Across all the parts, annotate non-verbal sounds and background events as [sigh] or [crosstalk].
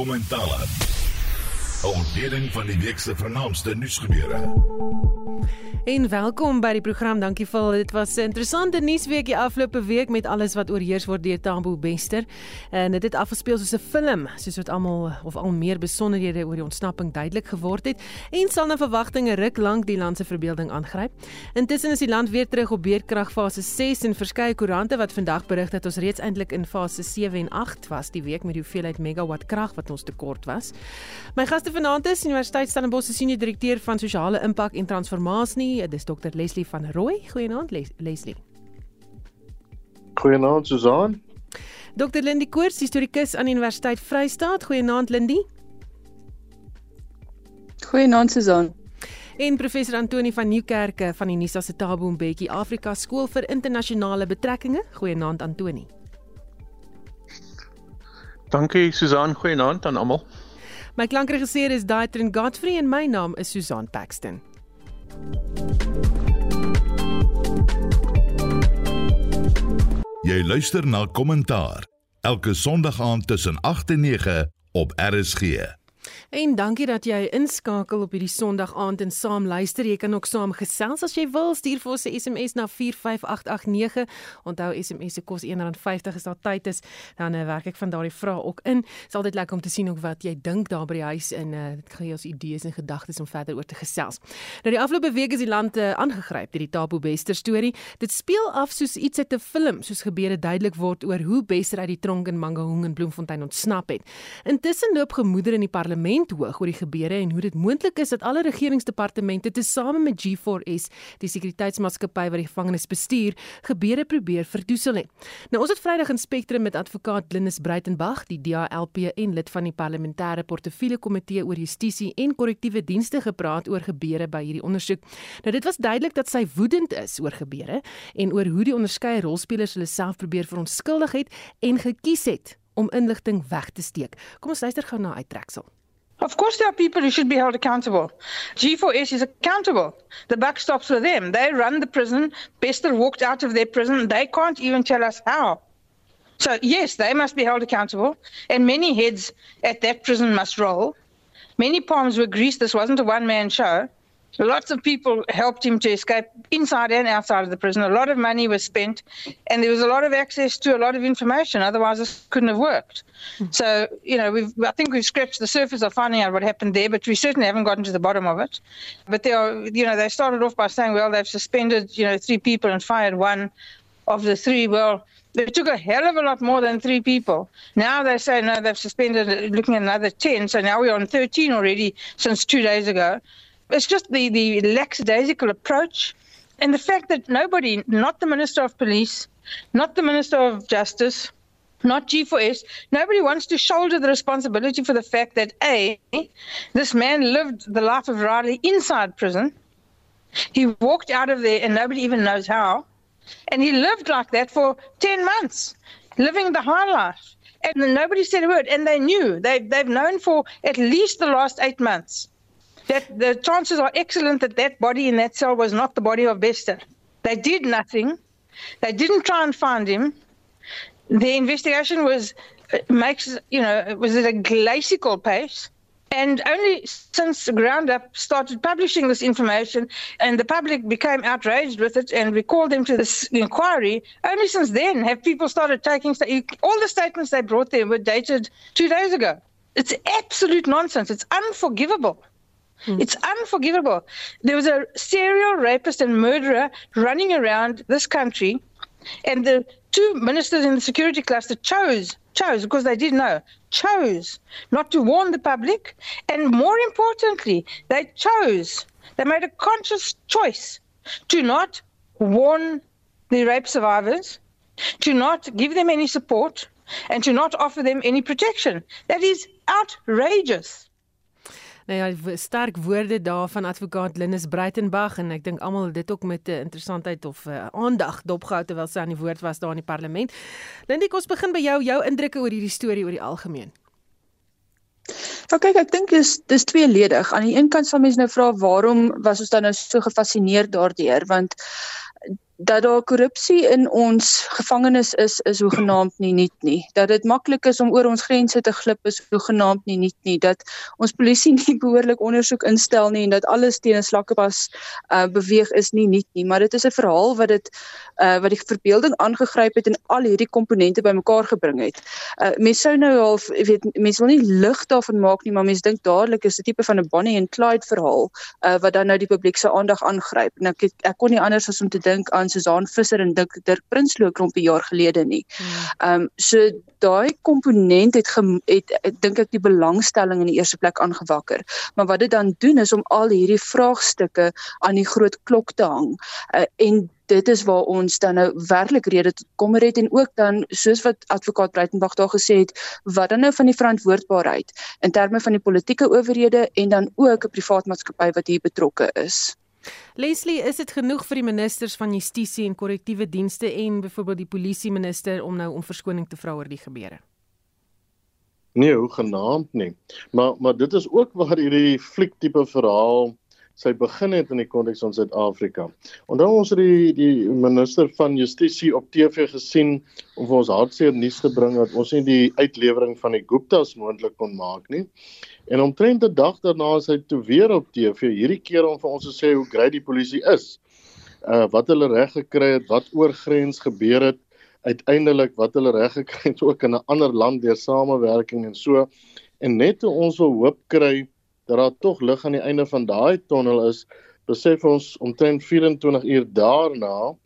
kommentaar. 'n Ontleding van die week se vernaamste nuusgebeure. En welkom by die program. Dankie vir dit was 'n interessante nuusweek die afgelope week met alles wat oorheers word deur Tambo Bester. En dit het afgespeel soos 'n film, soos wat almal of al meer besonderhede oor die ontsnapping duidelik geword het en sal na verwagtinge ruk lank die land se verbeelding aangryp. Intussen is die land weer terug op beerdkrag fase 6 en verskeie koerante wat vandag berig dat ons reeds eintlik in fase 7 en 8 was die week met die hoeveelheid megawatt krag wat ons tekort was. My gaste vanaand is Universiteit Stellenbosch se senior direkteur van sosiale impak en transformasie nie. Dis Dr Leslie van Rooi. Goeienaand Les Leslie. Goeienaand Susan. Dr Lindie Koors, historikus aan Universiteit Vryheid. Goeienaand Lindie. Goeienaand Susan. En professor Antoni van Nieuwkerke van die Nisa se Tabo Mbeki Afrika Skool vir Internasionale Betrekkinge. Goeienaand Antoni. Dankie Susan, goeienaand aan almal. My klankregisseur is Daitrin Godfrey en my naam is Susan Paxton. Jy luister na kommentaar elke Sondag aand tussen 8 en 9 op RSG. En dankie dat jy inskakel op hierdie Sondag aand en saam luister. Jy kan ook saam gesels as jy wil. Stuur vir ons 'n SMS na 45889. Onthou SMS se kos R1.50 as daar tyd is, dan uh, werk ek van daardie vrae ook in. Dit is altyd lekker om te sien ook wat jy dink daar by die huis en uh, dit gee ons idees en gedagtes om verder oor te gesels. Nou die afgelope week is die land uh, aangegryp deur die Tabo Bester storie. Dit speel af soos iets uit 'n film, soos gebeure duidelik word oor hoe Bester uit die tronk in Mangaung in Bloemfontein ontsnap het. Intussen loop gemoedere in die parlement hoog oor die gebeure en hoe dit moontlik is dat alle regeringsdepartemente tesame met G4S, die sekuriteitsmaatskappy wat die gevangenes bestuur, gebeure probeer verdoesel het. Nou ons het Vrydag in Spectrum met advokaat Linus Breitenberg, die DALP en lid van die parlementêre portefeulje komitee oor justisie en korrektiewe dienste gepraat oor gebeure by hierdie ondersoek. Nou dit was duidelik dat sy woedend is oor gebeure en oor hoe die onderskeie rolspelers hulle self probeer verontskuldig het en gekies het om inligting weg te steek. Kom ons luister gou na uittreksel. Of course, there are people who should be held accountable. G4S is accountable. The buck stops with them. They run the prison. Bester walked out of their prison. They can't even tell us how. So, yes, they must be held accountable. And many heads at that prison must roll. Many palms were greased. This wasn't a one man show. Lots of people helped him to escape inside and outside of the prison. A lot of money was spent, and there was a lot of access to a lot of information. Otherwise, this couldn't have worked. Mm. So, you know, we've I think we've scratched the surface of finding out what happened there, but we certainly haven't gotten to the bottom of it. But they are, you know, they started off by saying, well, they've suspended, you know, three people and fired one of the three. Well, they took a hell of a lot more than three people. Now they say no, they've suspended, looking at another ten. So now we're on thirteen already since two days ago. It's just the, the lackadaisical approach and the fact that nobody, not the Minister of Police, not the Minister of Justice, not G4S, nobody wants to shoulder the responsibility for the fact that A, this man lived the life of Riley inside prison. He walked out of there and nobody even knows how. And he lived like that for 10 months, living the high life. And nobody said a word. And they knew, they've, they've known for at least the last eight months that the chances are excellent that that body in that cell was not the body of Bester. They did nothing. They didn't try and find him. The investigation was uh, makes you know was at a glacial pace. And only since Ground Up started publishing this information and the public became outraged with it and recalled them to this inquiry, only since then have people started taking all the statements they brought there were dated two days ago. It's absolute nonsense. It's unforgivable. Mm. It's unforgivable. There was a serial rapist and murderer running around this country, and the two ministers in the security cluster chose chose because they didn't know chose not to warn the public and more importantly they chose they made a conscious choice to not warn the rape survivors to not give them any support and to not offer them any protection that is outrageous Nou ja, sterk woorde daar van advokaat Linus Breitenberg en ek dink almal het dit ook met 'n interessantheid of uh, aandag dopgehou terwyl sy aan die woord was daar in die parlement. Lindy, kom ons begin by jou, jou indrukke oor hierdie storie oor die algemeen. Kyk, ek dink dis dis tweeledig. Aan die een kant sal mense nou vra waarom was ons dan nou so gefassineerd daardeur want dat daar korrupsie in ons gevangenes is is hoegenaamd nie nuut nie. Dat dit maklik is om oor ons grense te glip is hoegenaamd nie nuut nie. Dat ons polisie [laughs] nie behoorlik ondersoek instel nie en dat alles teen 'n slakkepas uh, beweeg is nie nuut nie, maar dit is 'n verhaal wat dit uh, wat die verbeelding aangegryp het en al hierdie komponente bymekaar gebring het. Uh, mense sou nou al weet mense wil nie lig daarvan maak nie, maar mense dink dadelik is dit tipe van 'n Bonnie en Clyde verhaal uh, wat dan nou die publiek se aandag aangryp. En ek ek kon nie anders as om te dink aan Susan Visser en Dirk Dirk Prinsloo klompie jaar gelede nie. Hmm. Ehm um, so daai komponent het, het, het dink ek die belangstelling in die eerste plek aangewakker. Maar wat dit dan doen is om al hierdie vraagstukke aan die groot klok te hang. Uh, en dit is waar ons dan nou werklik rede tot kommer het en ook dan soos wat advokaat Breitenberg daar gesê het wat dan nou van die verantwoordbaarheid in terme van die politieke owerhede en dan ook 'n privaat maatskappy wat hier betrokke is. Leslie, is dit genoeg vir die ministers van Justisie en Korrektiewe Dienste en byvoorbeeld die polisie minister om nou om verskoning te vra oor die gebeure? Nee, genaamd nie. Maar maar dit is ook waar hierdie fliek tipe verhaal sy begin het in die konteks van Suid-Afrika. Onthou ons het die die minister van Justisie op TV gesien om vir ons hartseer nuus te bring dat ons nie die uitlewering van die Guptas moontlik kon maak nie. En omtrent 'n dag daarna is hy toe weer op TV, hierdie keer om vir ons te sê hoe great die polisie is. Uh wat hulle reg gekry het, wat oorgrens gebeur het, uiteindelik wat hulle reg gekry het ook in 'n ander land deur samewerking en so. En net toe ons wil hoop kry dat daar tog lig aan die einde van daai tonnel is, besef ons omtrent 24 uur daarna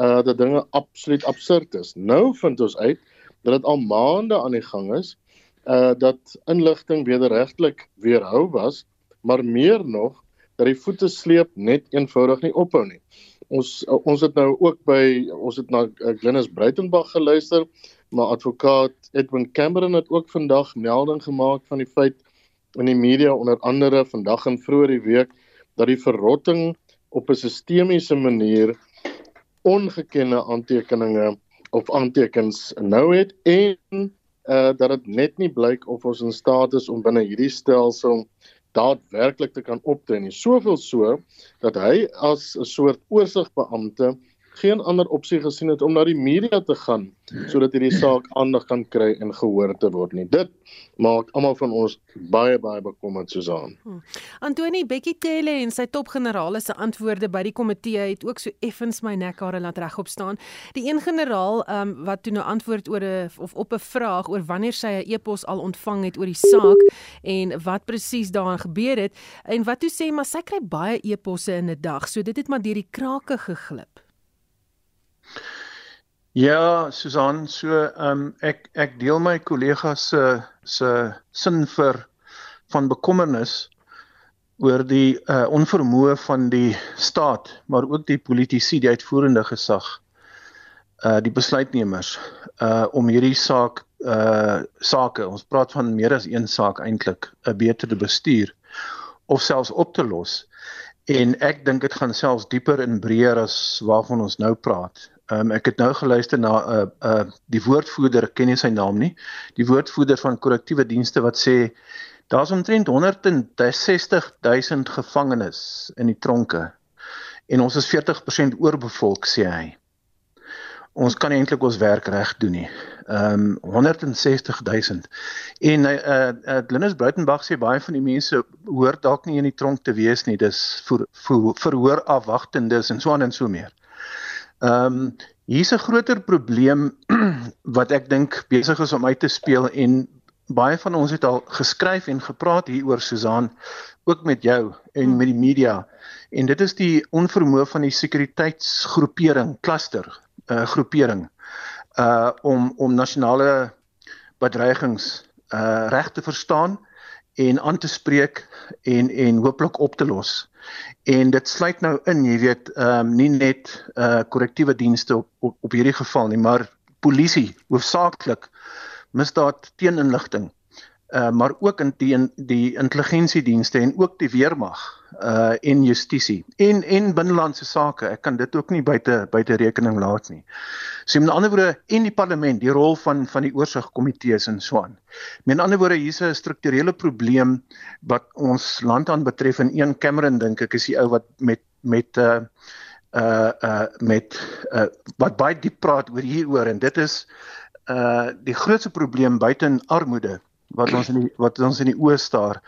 uh dat dinge absoluut absurd is. Nou vind ons uit dat dit al maande aan die gang is uh dat inligting wederregtelik weerhou was, maar meer nog dat die voete sleep net eenvoudig nie ophou nie. Ons uh, ons het nou ook by ons het na uh, Glennis Breitenberg geluister, maar advokaat Edwin Cameron het ook vandag melding gemaak van die feit in die media onder andere vandag en vroeër die week dat die verrotting op 'n sistemiese manier ongekende aantekeninge of aantekens nou het en uh dat dit net nie blyk of ons in staat is om binne hierdie stelsel daadwerklik te kan optree nie. Soveel so dat hy as 'n soort oorsigbeampte geen ander opsie gesien het om na die media te gaan sodat hierdie saak aandag kan kry en gehoor te word nie. Dit maak almal van ons baie baie bekommerd Susan. Hmm. Antoni Bekkie Cele en sy topgenerale se antwoorde by die komitee het ook so effens my nekhare laat regop staan. Die een generaal um, wat toe nou antwoord oor 'n of op 'n vraag oor wanneer sy 'n e-pos al ontvang het oor die saak en wat presies daarin gebeur het en wat toe sê maar sy kry baie e-posse in 'n dag. So dit het maar deur die krake geglip. Ja, Susan, so ehm um, ek ek deel my kollegas se se sin vir van bekommernis oor die uh onvermoë van die staat, maar ook die politici, die uitvoerende gesag, uh die besluitnemers uh om hierdie saak uh sake, ons praat van meer as een saak eintlik, 'n beter te bestuur of selfs op te los. En ek dink dit gaan selfs dieper en breër as waarvan ons nou praat. Ehm um, ek het nou geluister na 'n uh, uh die woordvoerder, ken nie sy naam nie. Die woordvoerder van korrektiewe dienste wat sê daar's omtrent 160 000 gevangenes in die tronke en ons is 40% oorbevolk sê hy. Ons kan eintlik ons werk reg doen nie. Ehm um, 160 000. En uh uh Glenys Bruitenberg sê baie van die mense hoor dalk nie in die tronk te wees nie. Dis vir verhoor afwagtendes en so aan en so meer. Ehm um, hier's 'n groter probleem [clears throat] wat ek dink besig is om uit te speel en baie van ons het al geskryf en gepraat hieroor Susan ook met jou en hmm. met die media en dit is die onvermoë van die sekuriteitsgroepering cluster uh groepering uh om om nasionale bedreigings uh reg te verstaan en aan te spreek en en hooplik op te los. En dit sluit nou in, jy weet, ehm um, nie net uh korrektiewe dienste op, op op hierdie geval nie, maar polisie hoofsaaklik misdaad teeninligting uh maar ook in die die intelligensiedienste en ook die weermag uh en justisie en en binnelandse sake ek kan dit ook nie buite buite rekening laat nie. So met ander woorde en die parlement die rol van van die oorsigkomitees en so aan. Met ander woorde hier's 'n strukturele probleem wat ons land aan betref en een Cameron dink ek is die ou wat met met uh uh uh met uh wat baie diep praat oor hieroor en dit is uh die grootste probleem buite armoede wat ons in die wat ons in die oë staar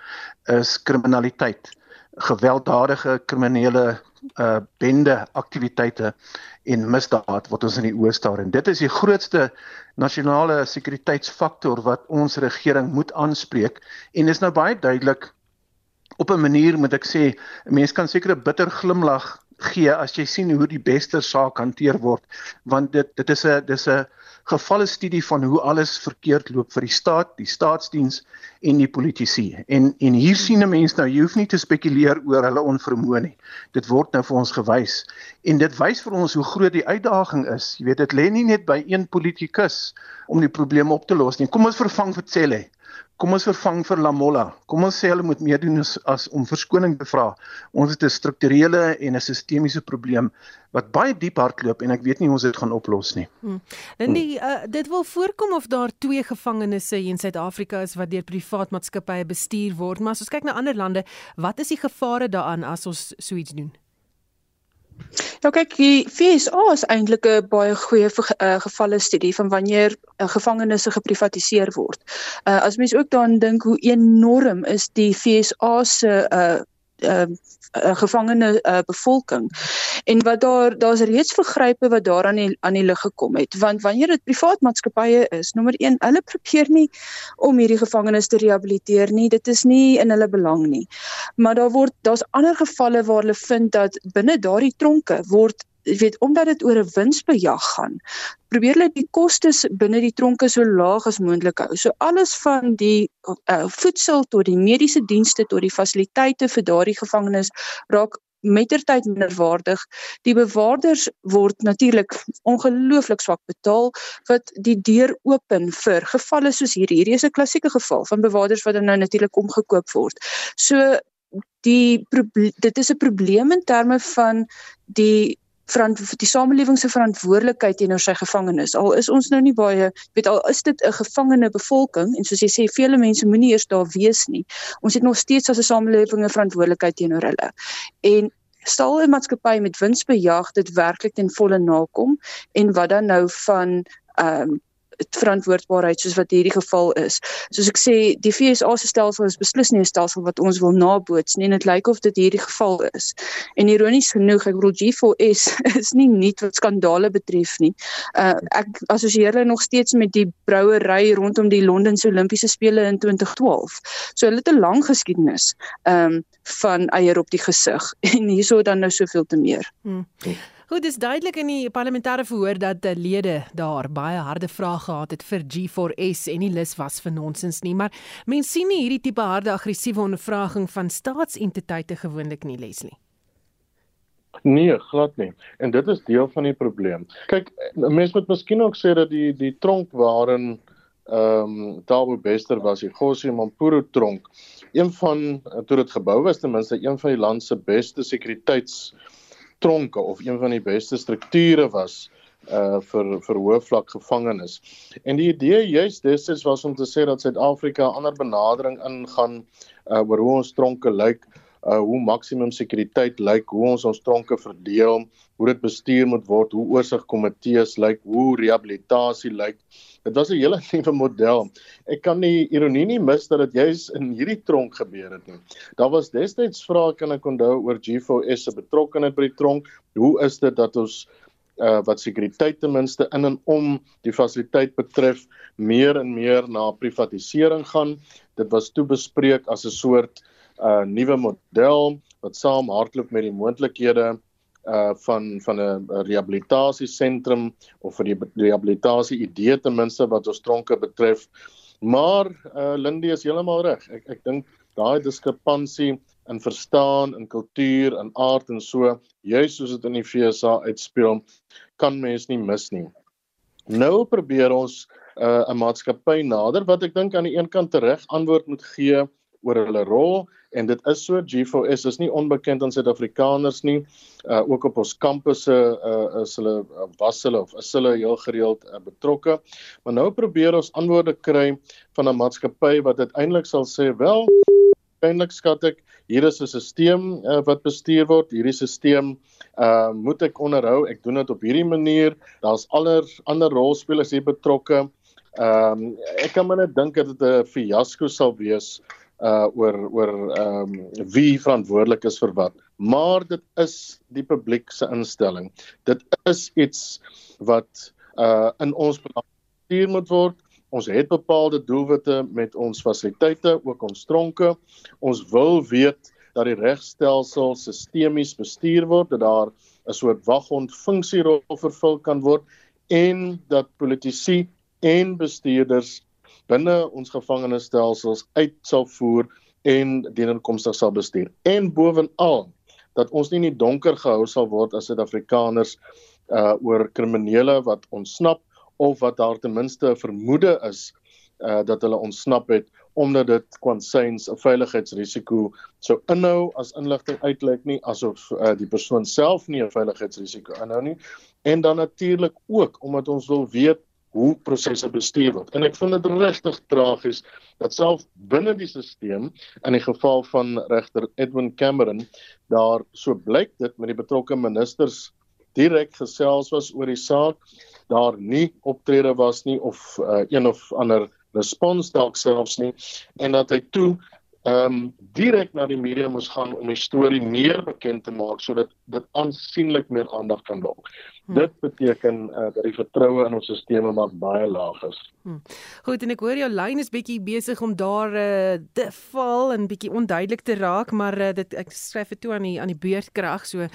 is kriminaliteit gewelddadige kriminele uh bende aktiwiteite en misdaad wat ons in die oë staar. En dit is die grootste nasionale sekuriteitsfaktor wat ons regering moet aanspreek. En is nou baie duidelik op 'n manier moet ek sê 'n mens kan seker 'n bitter glimlag gee as jy sien hoe die beste saak hanteer word want dit dit is 'n dis 'n gevalle studie van hoe alles verkeerd loop vir die staat, die staatsdiens en die politici. En en hier sien 'n mens nou jy hoef nie te spekuleer oor hulle onvermoë nie. Dit word nou vir ons gewys en dit wys vir ons hoe groot die uitdaging is. Jy weet dit lê nie net by een politikus om die probleem op te los nie. Kom ons vervang vir Celle kom ons vervang vir Lamolla. Kom ons sê hulle moet meer doen as, as om verskoning te vra. Ons het 'n strukturele en 'n sistemiese probleem wat baie diep hardloop en ek weet nie hoe ons dit gaan oplos nie. Hmm. Lindy, uh, dit wil voorkom of daar twee gevangenes hier in Suid-Afrika is wat deur privaat maatskappye bestuur word, maar as ons kyk na ander lande, wat is die gevare daaraan as ons so iets doen? Ja kyk, die FSA is eintlik 'n baie goeie uh, gevalle studie van wanneer uh, gevangenes geprivatiseer word. Uh, as mens ook daaraan dink hoe enorm is die FSA se uh, uh, uh, gevangene uh, bevolking. En wat daar daar's reeds vergrype wat daaraan die, aan die lig gekom het. Want wanneer dit privaat maatskappye is nommer 1 hulle probeer nie om hierdie gevangenes te rehabiliteer nie. Dit is nie in hulle belang nie. Maar daar word daar's ander gevalle waar hulle vind dat binne daardie tronke word jy weet omdat dit oor 'n winsbejag gaan probeer hulle die kostes binne die tronke so laag as moontlik hou. So alles van die uh, voedsel tot die mediese dienste tot die fasiliteite vir daardie gevangenes raak mettertyd minderwaardig. Die bewaarders word natuurlik ongelooflik swak betaal wat die deur open vir gevalle soos hierdie. Hierdie is 'n klassieke geval van bewaarders wat nou natuurlik omgekoop word. So die dit is 'n probleem in terme van die die samelewing se verantwoordelikheid teenoor sy gevangenes. Al is ons nou nie baie, weet al is dit 'n gevangene bevolking en soos jy sê vele mense moenie eers daar wees nie. Ons het nog steeds as 'n samelewing 'n verantwoordelikheid teenoor hulle. En sal 'n maatskappy met winsbejag dit werklik ten volle nakom en wat dan nou van ehm um, verantwoordbaarheid soos wat hierdie geval is. Soos ek sê, die FSA se stelsel is beslis nie 'n stelsel wat ons wil naboots nie en dit lyk of dit hierdie geval is. En ironies genoeg, ek bedoel G4S [laughs] is nie nuut wat skandale betref nie. Uh ek assosieer hulle nog steeds met die brouery rondom die Londense Olimpiese spele in 2012. So hulle het 'n lang geskiedenis um van eier op die gesig [laughs] en hierso dan nou soveel te meer. Hmm. Goed, dis duidelik in die parlementêre verhoor dat die lede daar baie harde vrae gehad het vir G4S en nie lus was vir nonsens nie, maar mense sien nie hierdie tipe harde aggressiewe ondervraging van staatsentiteite gewoonlik nie, Leslie. Nee, glad nie. En dit is deel van die probleem. Kyk, mense moet miskien ook sê dat die die tronk waarin ehm um, Tabo Bester was, die Gossi Mampuru tronk, een van toe dit gebou is ten minste een van die land se beste sekuriteits tronke of een van die beste strukture was uh vir vir hoofvlak gevangenes. En die idee juist destyds was om te sê dat Suid-Afrika 'n ander benadering ingaan uh oor hoe ons tronke lyk, uh hoe maksimum sekuriteit lyk, hoe ons ons tronke verdeel, hoe dit bestuur moet word, hoe oorsigkomitees lyk, hoe rehabilitasie lyk. Dit was 'n hele [laughs] nuwe model. Ek kan nie ironie nie mis dat dit juis in hierdie tronk gebeur het nie. Daar was destyds vrae kan ek onthou oor G4S se betrokkeheid by die tronk. Hoe is dit dat ons uh wat sekuriteit ten minste in en om die fasiliteit betref meer en meer na privatisering gaan. Dit was toe bespreek as 'n soort uh nuwe model wat saam hardloop met die moontlikhede uh van van 'n rehabilitasiesentrum of vir die rehabilitasie idee ten minste wat ons tronke betref. Maar uh Lindy is heeltemal reg. Ek ek dink daai diskrepansie in verstaan, in kultuur, in aard en so, juis soos dit in die FSA uitspeel, kan mens nie mis nie. Nou probeer ons uh 'n maatskappy nader wat ek dink aan die een kant reg antwoord moet gee oor hulle rol en dit is so G4S is nie onbekend aan Suid-Afrikaners nie. Uh ook op ons kampusse uh is hulle uh, was hulle of is hulle heel gereeld uh, betrokke. Maar nou probeer ons antwoorde kry van 'n maatskappy wat uiteindelik sal sê wel eintlik skat ek hier is 'n stelsel uh, wat bestuur word. Hierdie stelsel uh moet ek onderhou. Ek doen dit op hierdie manier. Daar's ander ander rolspelers hier betrokke. Ehm um, ek kan maar net dink dat dit 'n fiasco sal wees uh oor oor ehm um, wie verantwoordelik is vir wat. Maar dit is die publiek se instelling. Dit is iets wat uh in ons bestuur moet word. Ons het bepaalde doelwitte met ons fasiliteite, ook ons tronke. Ons wil weet dat die regstelsel sistemies bestuur word, dat daar 'n soort waghond funksierol vervul kan word en dat politici en bestuurders binne ons gevangenisstelsels uit sal voer en dienoorkomstig sal bestuur. En bovenal dat ons nie in die donker gehou sal word as Suid-Afrikaners uh oor kriminele wat ontsnap of wat daar ten minste 'n vermoede is uh dat hulle ontsnap het omdat dit kwansyns 'n veiligheidsrisiko sou inhou as inligting uitlek nie asof uh, die persoon self nie 'n veiligheidsrisiko inhou nie en dan natuurlik ook omdat ons wil weet hoe prosesse bestuur word. En ek vind dit regtig tragies dat self binne die stelsel in die geval van regter Edwin Cameron daar so blyk dit met die betrokke ministers direk gesels was oor die saak daar nie optrede was nie of uh, een of ander respons dalk selfs nie en dat hy toe ehm um, direk na die media moes gaan om die storie meer bekend te maak sodat dit aansienlik meer aandag kan lok. Hmm. Dit beteken uh, dat die vertroue in ons stelsels maar baie laag is. Hmm. Goed en ek hoor jou lyn is bietjie besig om daar uh, te val en bietjie onduidelik te raak, maar uh, dit ek skryf dit toe aan die aan die beurtkrag so uh,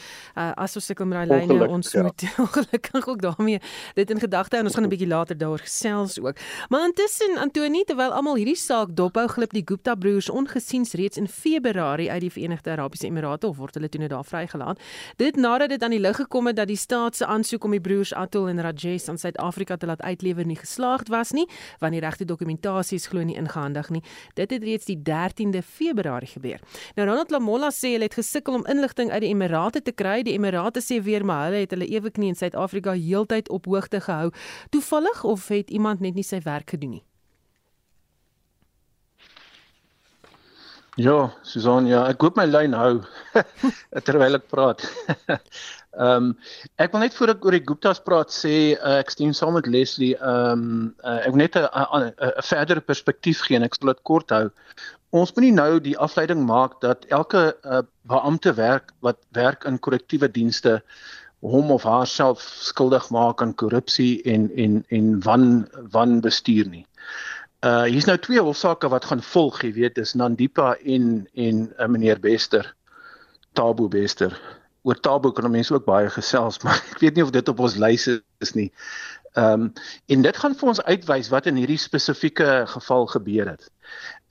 as ons sukkel met daai lyne ons ja. moet [laughs] ongelukkig ook daarmee dit in gedagte en ons gaan 'n bietjie later daaroor gesels ook. Maar intussen Antoni terwyl almal hierdie saak dophou glip die Gupta broers ongesiens reeds in Februarie uit die Verenigde Arabiese Emirate of word hulle toe net daar vrygelaat. Dit nadat dit aan die lig gekom het dat die staat se aansoek om die broers Atul en Rajesh aan Suid-Afrika te laat uitlewer nie geslaagd was nie, want die regte dokumentasie is glo nie ingehandig nie. Dit het reeds die 13de Februarie gebeur. Nou Ronald Lamola sê hulle het gesukkel om inligting uit die Emirate te kry. Die Emirate sê weer maar hulle het hulle eweknie in Suid-Afrika heeltyd op hoogte gehou. Toevallig of het iemand net nie sy werk gedoen nie? Ja, Susan, ja, ek hoop my lyn hou [laughs] terwyl ek praat. [laughs] Ehm um, ek wil net voor ek oor die Gupta's praat sê uh, ek stem saam met Leslie. Ehm um, uh, ek wil net 'n verdere perspektief gee en ek sal dit kort hou. Ons moet nie nou die afleiding maak dat elke uh, beampte werk wat werk in korrektiewe dienste hom of haarself skuldig maak aan korrupsie en en en wan wan bestuur nie. Uh hier's nou twee hofsaake wat gaan volg, jy weet, dis Nandipa en en uh, meneer Bester. Tabo Bester oor Tabo kan mense ook baie gesels, [laughs] maar ek weet nie of dit op ons lys is nie. Ehm um, en dit gaan vir ons uitwys wat in hierdie spesifieke geval gebeur het.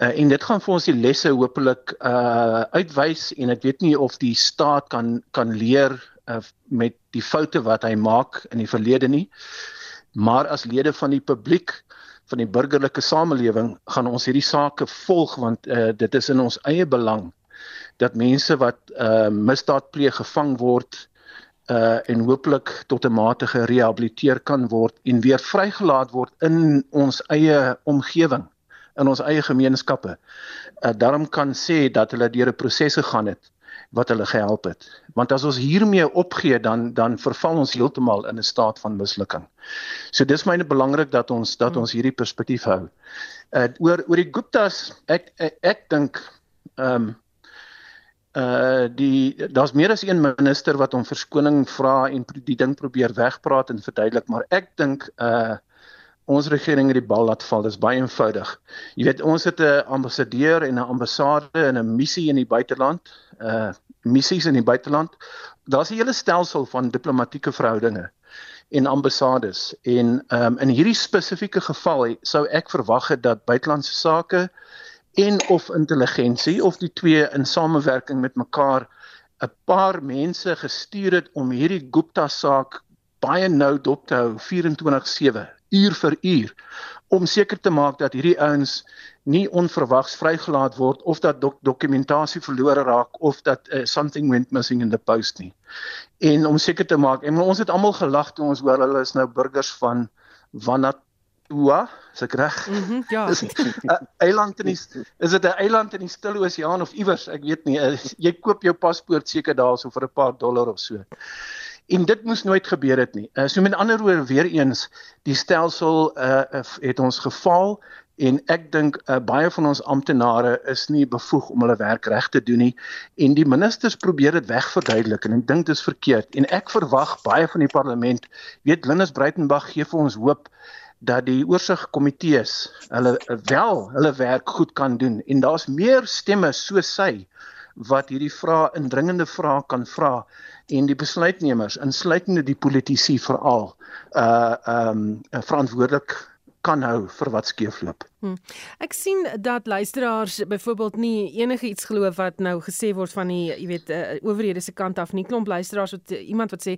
Uh, en dit gaan vir ons die lesse hopelik uh uitwys en ek weet nie of die staat kan kan leer uh, met die foute wat hy maak in die verlede nie. Maar as lede van die publiek van die burgerlike samelewing gaan ons hierdie sake volg want uh, dit is in ons eie belang dat mense wat uh misdaad pleeg gevang word uh en hopelik tot 'n mate gerehabiliteer kan word en weer vrygelaat word in ons eie omgewing in ons eie gemeenskappe. Uh daarom kan sê dat hulle deur 'n proses gegaan het wat hulle gehelp het. Want as ons hiermee opgee dan dan verval ons heeltemal in 'n staat van mislukking. So dis myne belangrik dat ons dat ons hierdie perspektief hou. Uh oor oor die Guptas ek ek, ek dink ehm um, uh die daar's meer as een minister wat hom verskoning vra en die ding probeer wegpraat en verduidelik maar ek dink uh ons regering het die bal laat val dis baie eenvoudig jy weet ons het 'n ambassadeur en 'n ambassade en 'n missie in die buiteland uh missies in die buiteland. Daar's 'n hele stelsel van diplomatieke verhoudinge en ambassades en um in hierdie spesifieke geval sou ek verwag het dat buitelandse sake en of intelligensie of die twee in samewerking met mekaar 'n paar mense gestuur het om hierdie Gupta saak baie nou dop te hou 24/7 uur vir uur om seker te maak dat hierdie ouens nie onverwags vrygelaat word of dat dok dokumentasie verlore raak of dat uh, something went missing in the post nie. En om seker te maak en ons het almal gelag toe ons hoor hulle is nou burgers van Vanat Ua, is ek reg? Mhm, mm ja. [laughs] 'n eiland in die is dit 'n eiland in die Stille Oseaan of iewers? Ek weet nie. Uh, jy koop jou paspoort seker daarso vir 'n paar dollar of so. En dit moes nooit gebeur het nie. Uh, so met ander woorde weer eens, die stelsel uh, het ons gefaal en ek dink uh, baie van ons amptenare is nie bevoeg om hulle werk reg te doen nie en die ministers probeer dit wegverduidelik en ek dink dit is verkeerd. En ek verwag baie van die parlement weet Linus Breitenberg gee vir ons hoop dat die oorsigkomitees hulle wel hulle werk goed kan doen en daar's meer stemme soos sy wat hierdie vrae indringende vrae kan vra en die besluitnemers insluitende die politici veral uh um verantwoordelik kan hou vir wat skeefloop. Hmm. Ek sien dat luisteraars byvoorbeeld nie enige iets glo wat nou gesê word van die jy weet uh, owerhede se kant af nie. Klomp luisteraars wat uh, iemand wat sê,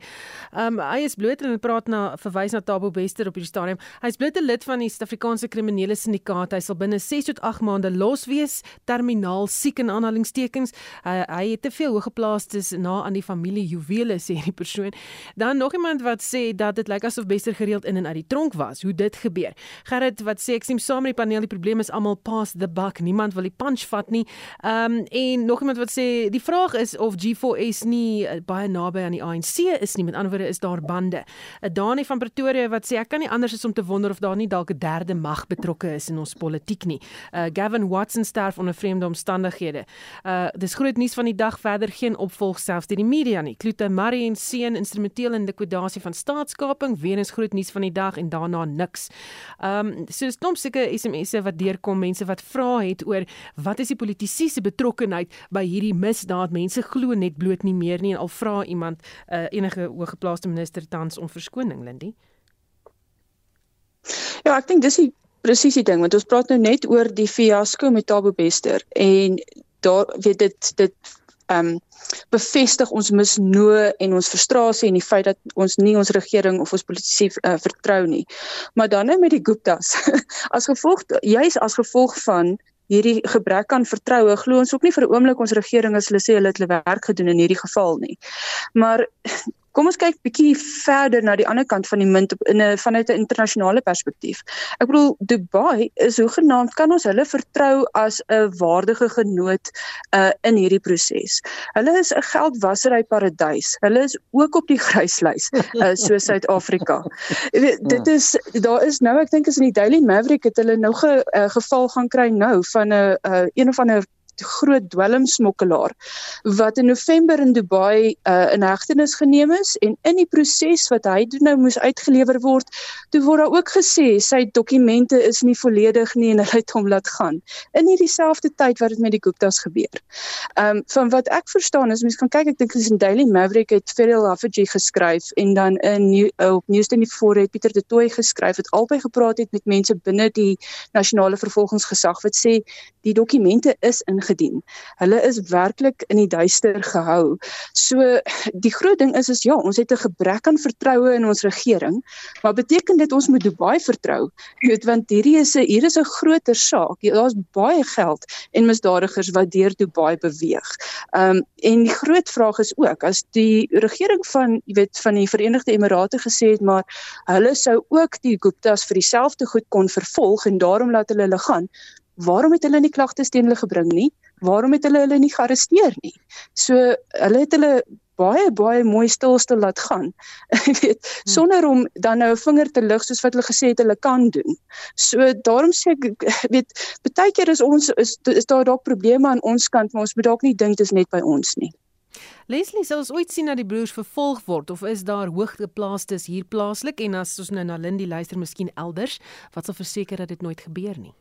"Um hy is bloot en praat na verwys na Tabo Bester op hierdie stadium. Hy is bloot 'n lid van die Suid-Afrikaanse kriminele syndikaat. Hy sal binne 6 tot 8 maande los wees, terminaal siek in aanhalingstekens. Uh, hy het te veel hoëgeplaastes na aan die familie juwele sê die persoon. Dan nog iemand wat sê dat dit lyk asof Bester gereeld in en uit die tronk was. Hoe dit gebeur. Gerrit wat sê ek sien saam met die paneel die probleem is almal pass the buck. Niemand wil die punch vat nie. Ehm um, en nog iemand wat sê die vraag is of G4S nie uh, baie naby aan die ANC is nie. Met ander woorde is daar bande. 'n uh, Dani van Pretoria wat sê ek kan nie anders as om te wonder of daar nie dalk 'n derde mag betrokke is in ons politiek nie. Uh Gavin Watson sterf onder vreemde omstandighede. Uh dis groot nuus van die dag verder geen opvolg selfs deur die media nie. Klute Marie en seun instrumenteel in likwidasie van staatskaping. Weer eens groot nuus van die dag en daarna niks. Ehm um, so dis klomp sulke SMS'e wat deurkom, mense wat vra het oor wat is die politisie se betrokkeheid by hierdie misdaad? Mense glo net bloot nie meer nie en al vra iemand uh, enige hoëgeplaaste minister tans om verskoning, Lindy. Ja, ek dink dis die presies die ding want ons praat nou net oor die fiasco met Tabo Bester en daar weet dit dit ehm um, bevestig ons misnoë en ons frustrasie en die feit dat ons nie ons regering of ons politici uh, vertrou nie. Maar dan net met die Guptas. [laughs] as gevolg juis as gevolg van hierdie gebrek aan vertroue glo ons ook nie vir 'n oomblik ons regering as hulle sê hulle het hulle werk gedoen in hierdie geval nie. Maar Kom ons kyk bietjie verder na die ander kant van die munt op in 'n vanuit 'n internasionale perspektief. Ek bedoel Dubai is hoegenaamd kan ons hulle vertrou as 'n waardige genoot uh in hierdie proses. Hulle is 'n geldwasery paradys. Hulle is ook op die [laughs] gryslys uh so Suid-Afrika. Dit hmm. is daar is nou ek dink is in die Daily Maverick het hulle nou ge, uh, geval gaan kry nou van 'n uh, een of ander groot dwelmsmokkelaar wat in November in Dubai uh, in hegtenis geneem is en in die proses wat hy doen nou moes uitgelewer word, toe word daar ook gesê sy dokumente is nie volledig nie en hulle het hom laat gaan. In hierdie selfde tyd wat dit met die Guptas gebeur. Ehm um, van wat ek verstaan is mense kan kyk ek dink dis in Daily Maverick het Ferrell Haffage geskryf en dan in new, uh, op News 24 het Pieter de Tooy geskryf het albei gepraat het met mense binne die nasionale vervolgingsgesag wat sê die dokumente is in ingedien. Hulle is werklik in die duister gehou. So die groot ding is is ja, ons het 'n gebrek aan vertroue in ons regering, maar beteken dit ons moet Dubai vertrou? Jy weet want hierdie is 'n hier is 'n groter saak. Daar's baie geld en misdadigers wat deur Dubai beweeg. Ehm um, en die groot vraag is ook as die regering van jy weet van die Verenigde Emirate gesê het maar hulle sou ook die Guptas vir dieselfde goed kon vervolg en daarom laat hulle hulle gaan waarom het hulle nie klagtes teen hulle gebring nie? Waarom het hulle hulle nie gearresteer nie? So hulle het hulle baie baie mooi stilstil laat gaan. [laughs] Jy weet, hmm. sonder om dan nou 'n vinger te lig soos wat hulle gesê het hulle kan doen. So daarom sê ek [laughs] weet, baie keer is ons is, is daar dalk probleme aan ons kant, maar ons moet dalk nie dink dit is net by ons nie. Leslie, sou ons ooit sien dat die broers vervolg word of is daar hooggeplaastes hier plaaslik en as ons nou na Lindy luister, miskien elders, wat sal verseker dat dit nooit gebeur nie?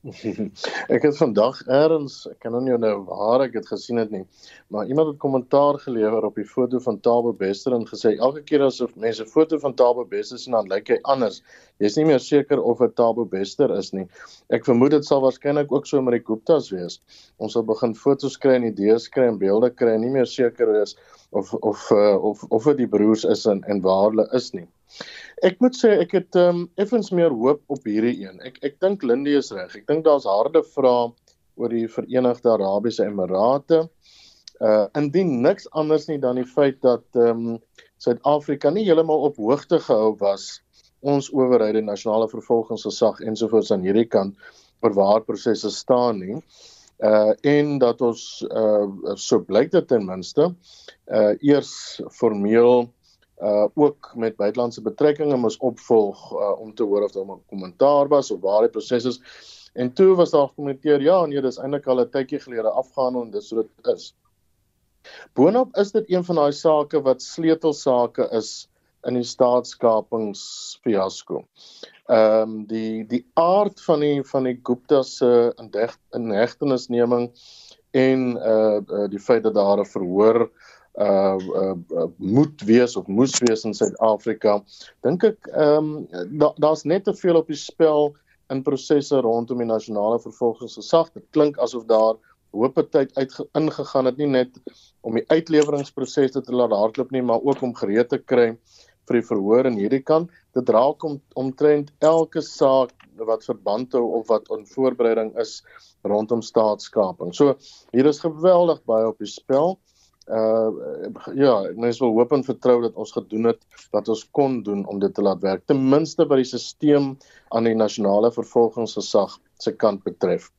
[laughs] ek het vandag eers, ek kan nou nie nou waar ek dit gesien het nie, maar iemand het kommentaar gelewer op die foto van Tabo Bester en gesê elke keer as mense 'n foto van Tabo Bester sien dan lyk hy anders. Jy's nie meer seker of dit Tabo Bester is nie. Ek vermoed dit sal waarskynlik ook so met die Guptas wees. Ons sal begin foto's kry en idees kry en beelde kry en nie meer seker is of of uh, of of dit die broers is en en waar hulle is nie. Ek moet sê ek het ehm um, effens meer hoop op hierdie een. Ek ek dink Lindy is reg. Ek dink daar's harde vrae oor die Verenigde Arabiese Emirate. Uh indien niks anders nie dan die feit dat ehm um, Suid-Afrika nie heeltemal op hoogte gehou was ons owerheid die nasionale vervolgingsgesag ensovoorts aan hierdie kant oor waar prosesse staan nie uh en dat ons uh so blyk dit ten minste uh eers formeel uh ook met buitelandse betrekkinge moet opvolg uh, om te hoor of daar 'n kommentaar was of waar die proses is en toe was daar gekommenteer ja nee dis eintlik al 'n tydjie gelede afgehandel en dis so dit is Boonop is dit een van daai sake wat sleutelsake is in die staatskapingsfiasko. Ehm um, die die aard van die van die Gupta se inhegtenisneming en uh, die feit dat daar 'n verhoor uh, uh moet wees of moes wees in Suid-Afrika dink ek ehm um, da, daar's net te veel op die spel in prosesse rondom die nasionale vervolgingsgesag dit klink asof daar hoop tyd uit ingegaan het nie net om die uitleweringsprosesse te laat hardloop nie maar ook om gereed te kry vir die verhoor in hierdie kant. Dit raak om omtrent elke saak wat verband hou of wat in voorbereiding is rondom staatskaping. So hier is geweldig baie op die spel. Uh ja, mens wil hoop en vertrou dat ons gedoen het wat ons kon doen om dit te laat werk, ten minste by die stelsel aan die nasionale vervolgingsgesag se kant betref.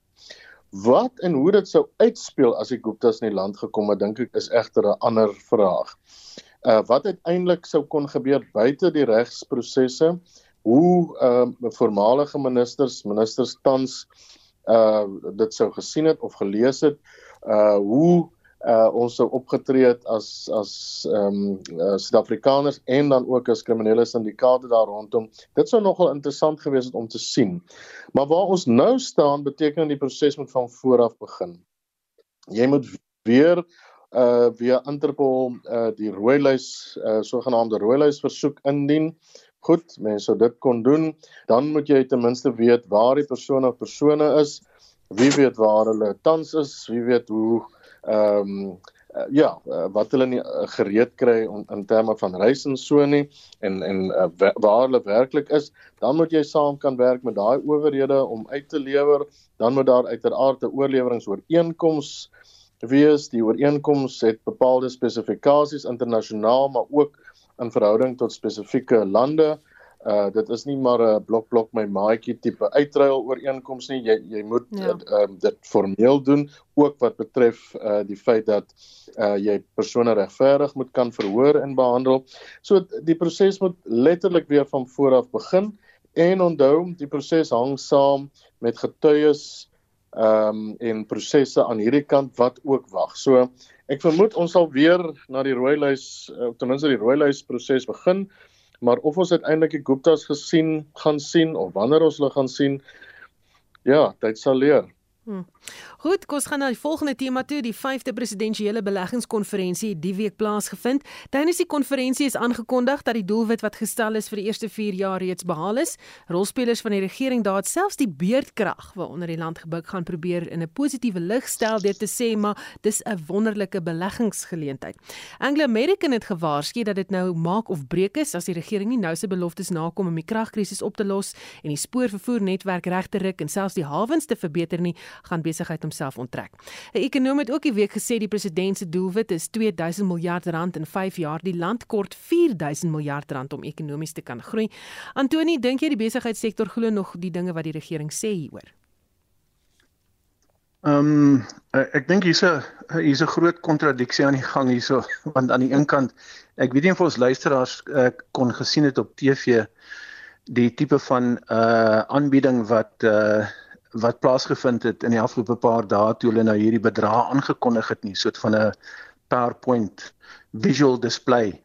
Wat en hoe dit sou uitspeel as die Guptas in die land gekom het, dink ek is egter 'n ander vraag uh, wat uiteindelik sou kon gebeur buite die regsprosesse hoe uh, voormalige ministers ministers tans uh dit sou gesien het of gelees het uh hoe uh ons sou opgetree het as as ehm um, uh, Suid-Afrikaners en dan ook as kriminele syndikaate daar rondom. Dit sou nogal interessant gewees het om te sien. Maar waar ons nou staan beteken die proses moet van voor af begin. Jy moet weer uh via Interpol uh die rooi lys uh sogenaamde rooi lys versoek indien. Goed, mense sou dit kon doen. Dan moet jy ten minste weet waar die persoon of persone is. Wie weet waar hulle tans is, wie weet hoe ehm um, uh, ja, uh, wat hulle nie uh, gereed kry on, in terme van reis en so nie en en uh, waar hulle werklik is, dan moet jy saam kan werk met daai owerhede om uit te lewer. Dan moet daar uiteraard 'n oorleweringsooreenkoms wees. Die ooreenkoms het bepaalde spesifikasies internasionaal, maar ook in verhouding tot spesifieke lande. Uh dit is nie maar 'n blok blok my maatjie tipe uitruil ooreenkoms nie. Jy jy moet ja. uh, um, dit formeel doen ook wat betref uh die feit dat uh jy persone regverdig moet kan verhoor en behandel. So die proses moet letterlik weer van voor af begin en onthou die proses hang saam met getuies ehm um, en prosesse aan hierdie kant wat ook wag. So ek vermoed ons sal weer na die rooi lys uh, ten minste die rooi lys proses begin, maar of ons uiteindelik die Guptas gesien gaan sien of wanneer ons hulle gaan sien, ja, tyd sal leer. Hmm. Goed, kos gaan na die volgende tema toe. Die 5de presidensiële beleggingskonferensie het die week plaasgevind. Tydens die konferensie is aangekondig dat die doelwit wat gestel is vir die eerste 4 jaar reeds behaal is. Rolspelers van die regering daar selfs die beerdkrag waaronder die land gebuk gaan probeer in 'n positiewe lig stel deur te sê maar dis 'n wonderlike beleggingsgeleentheid. Anglo American het gewaarsku dat dit nou maak of breek is as die regering nie nou se beloftes nakom om die kragkrisis op te los en die spoorvervoernetwerk reg te ruk en selfs die hawens te verbeter nie gaan besigheid homself onttrek. 'n Ekonom het ook die week gesê die president se doelwit is 2000 miljard rand in 5 jaar. Die land kort 4000 miljard rand om ekonomies te kan groei. Antoni, dink jy die besigheidssektor glo nog die dinge wat die regering sê hieroor? Ehm um, ek dink hier's 'n hier's 'n groot kontradiksie aan die gang hierso [laughs] want aan die een kant ek weet nie of ons luisteraars uh, kon gesien het op TV die tipe van uh aanbieding wat uh wat plaasgevind het in die afgelope paar dae toe hulle nou hierdie bedrag aangekondig het nie, soort van 'n PowerPoint visual display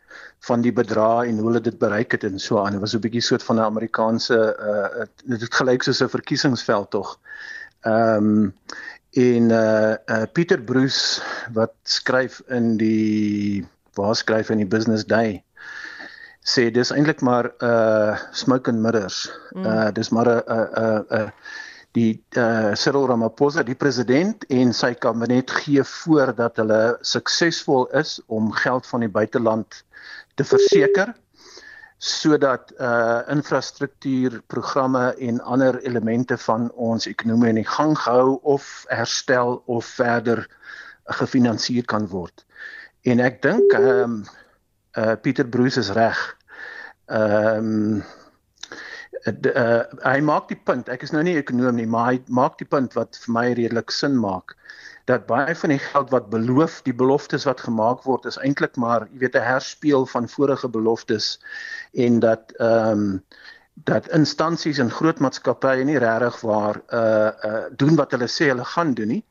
van die bedrag en hoe hulle dit bereik het en so aan. Dit was 'n bietjie soort van 'n Amerikaanse uh dit het gelyk soos 'n verkiesingsveld tog. Ehm um, en uh, uh Pieter Bruce wat skryf in die waar skryf in die Business Day sê dis eintlik maar uh smoke and mirrors. Mm. Uh dis maar 'n 'n 'n 'n die uh, Cyril Ramaphosa die president en sy kabinet gee voor dat hulle suksesvol is om geld van die buiteland te verseker sodat uh infrastruktuurprogramme en ander elemente van ons ekonomie in gang gehou of herstel of verder gefinansier kan word. En ek dink ehm um, uh Pieter Bruce is reg. Ehm um, uh, hy maak die punt, ek is nou nie ekonom nie, maar hy maak die punt wat vir my redelik sin maak dat baie van die geld wat beloof, die beloftes wat gemaak word is eintlik maar, jy weet, 'n herspeel van vorige beloftes en dat ehm um, dat instansies en groot maatskappye nie regtig waar uh uh doen wat hulle sê hulle gaan doen nie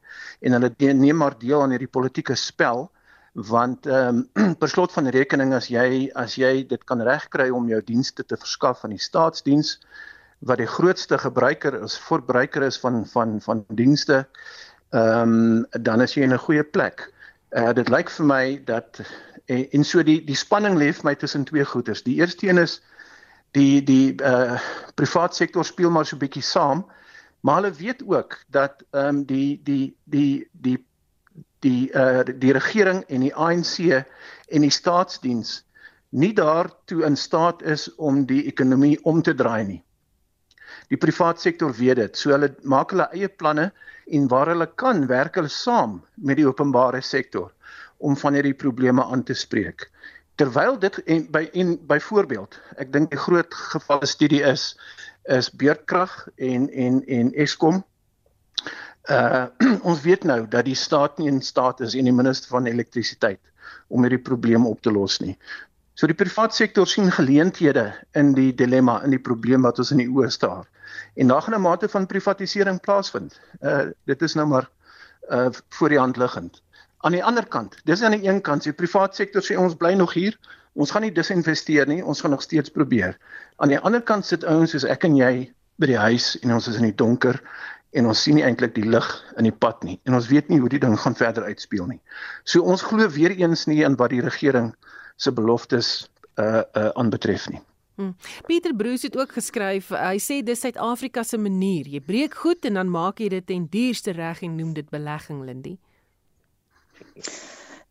en hulle neem maar deel aan hierdie politieke spel want ehm um, [clears throat] per slot van rekening as jy as jy dit kan regkry om jou dienste te verskaf aan die staatsdiens wat die grootste gebruiker is verbruiker is van van van dienste ehm um, dan is jy in 'n goeie plek. Uh dit lyk vir my dat en, en so die die spanning lê vir my tussen twee goeters. Die eerste een is die die uh privaat sektor speel maar so bietjie saam, maar hulle weet ook dat ehm um, die die die die die uh die regering en die ANC en die staatsdiens nie daartoe in staat is om die ekonomie om te draai nie. Die privaat sektor weet dit. So hulle maak hulle eie planne en waar hulle kan, werk hulle saam met die openbare sektor om van hierdie probleme aan te spreek. Terwyl dit en by en byvoorbeeld, ek dink 'n groot gevalle studie is is beurtkrag en en en Eskom Uh [clears throat] ons weet nou dat die staat nie in staat is en die minister van elektrisiteit om hierdie probleem op te los nie. So die private sektor sien geleenthede in die dilemma in die probleem wat ons in die oë staar. En daar gaan 'n mate van privatisering plaasvind. Uh dit is nou maar uh voor die hand liggend. Aan die ander kant, dis aan die een kant, die private sektor sê ons bly nog hier. Ons gaan nie disinvesteer nie, ons gaan nog steeds probeer. Aan die ander kant sit ouens soos ek en jy by die huis en ons is in die donker en ons sien nie eintlik die lig in die pad nie en ons weet nie hoe die ding gaan verder uitspeel nie. So ons glo weer eens nie in wat die regering se beloftes uh uh aanbetref nie. Hmm. Pieter Bruce het ook geskryf, hy sê dis Suid-Afrika se manier. Jy breek goed en dan maak jy dit ten duurste reg en noem dit belegging, Lindy.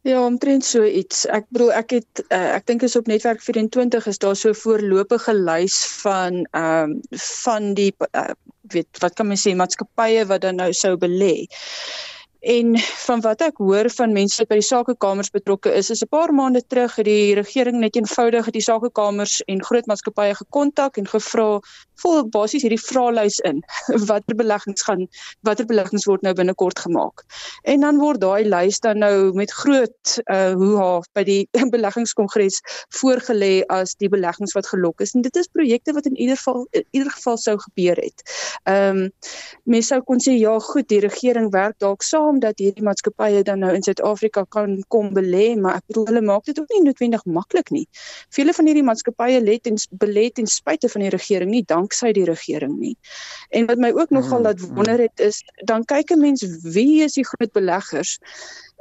Ja, omtrent so iets. Ek bedoel ek het uh, ek dink is op netwerk 24 is daar so 'n voorlopige lys van ehm um, van die uh, weet wat kan mens sê maatskappye wat dan nou sou belê. En van wat ek hoor van mense wat by die sakekamers betrokke is, is 'n paar maande terug het die regering net eenvoudig die sakekamers en groot maatskappye gekontak en gevra vol basies hierdie vraelys in [laughs] watter beleggings gaan watter beleggings word nou binnekort gemaak. En dan word daai lys dan nou met groot uh hoe half by die [laughs] beleggingskongres voorgelê as die beleggings wat gelok is. En dit is projekte wat in ieder geval in ieder geval sou gebeur het. Ehm um, mense sou kon sê ja, goed, die regering werk dalk saam dat hierdie maatskappye dan nou in Suid-Afrika kan kom belê, maar ek bedoel hulle maak dit ook nie noodwendig maklik nie. Vele van hierdie maatskappye lê ten belê ten spyte van die regering, nie danksy die regering nie. En wat my ook nogal mm, laat mm. wonder het is, dan kyk 'n mens wie is die groot beleggers?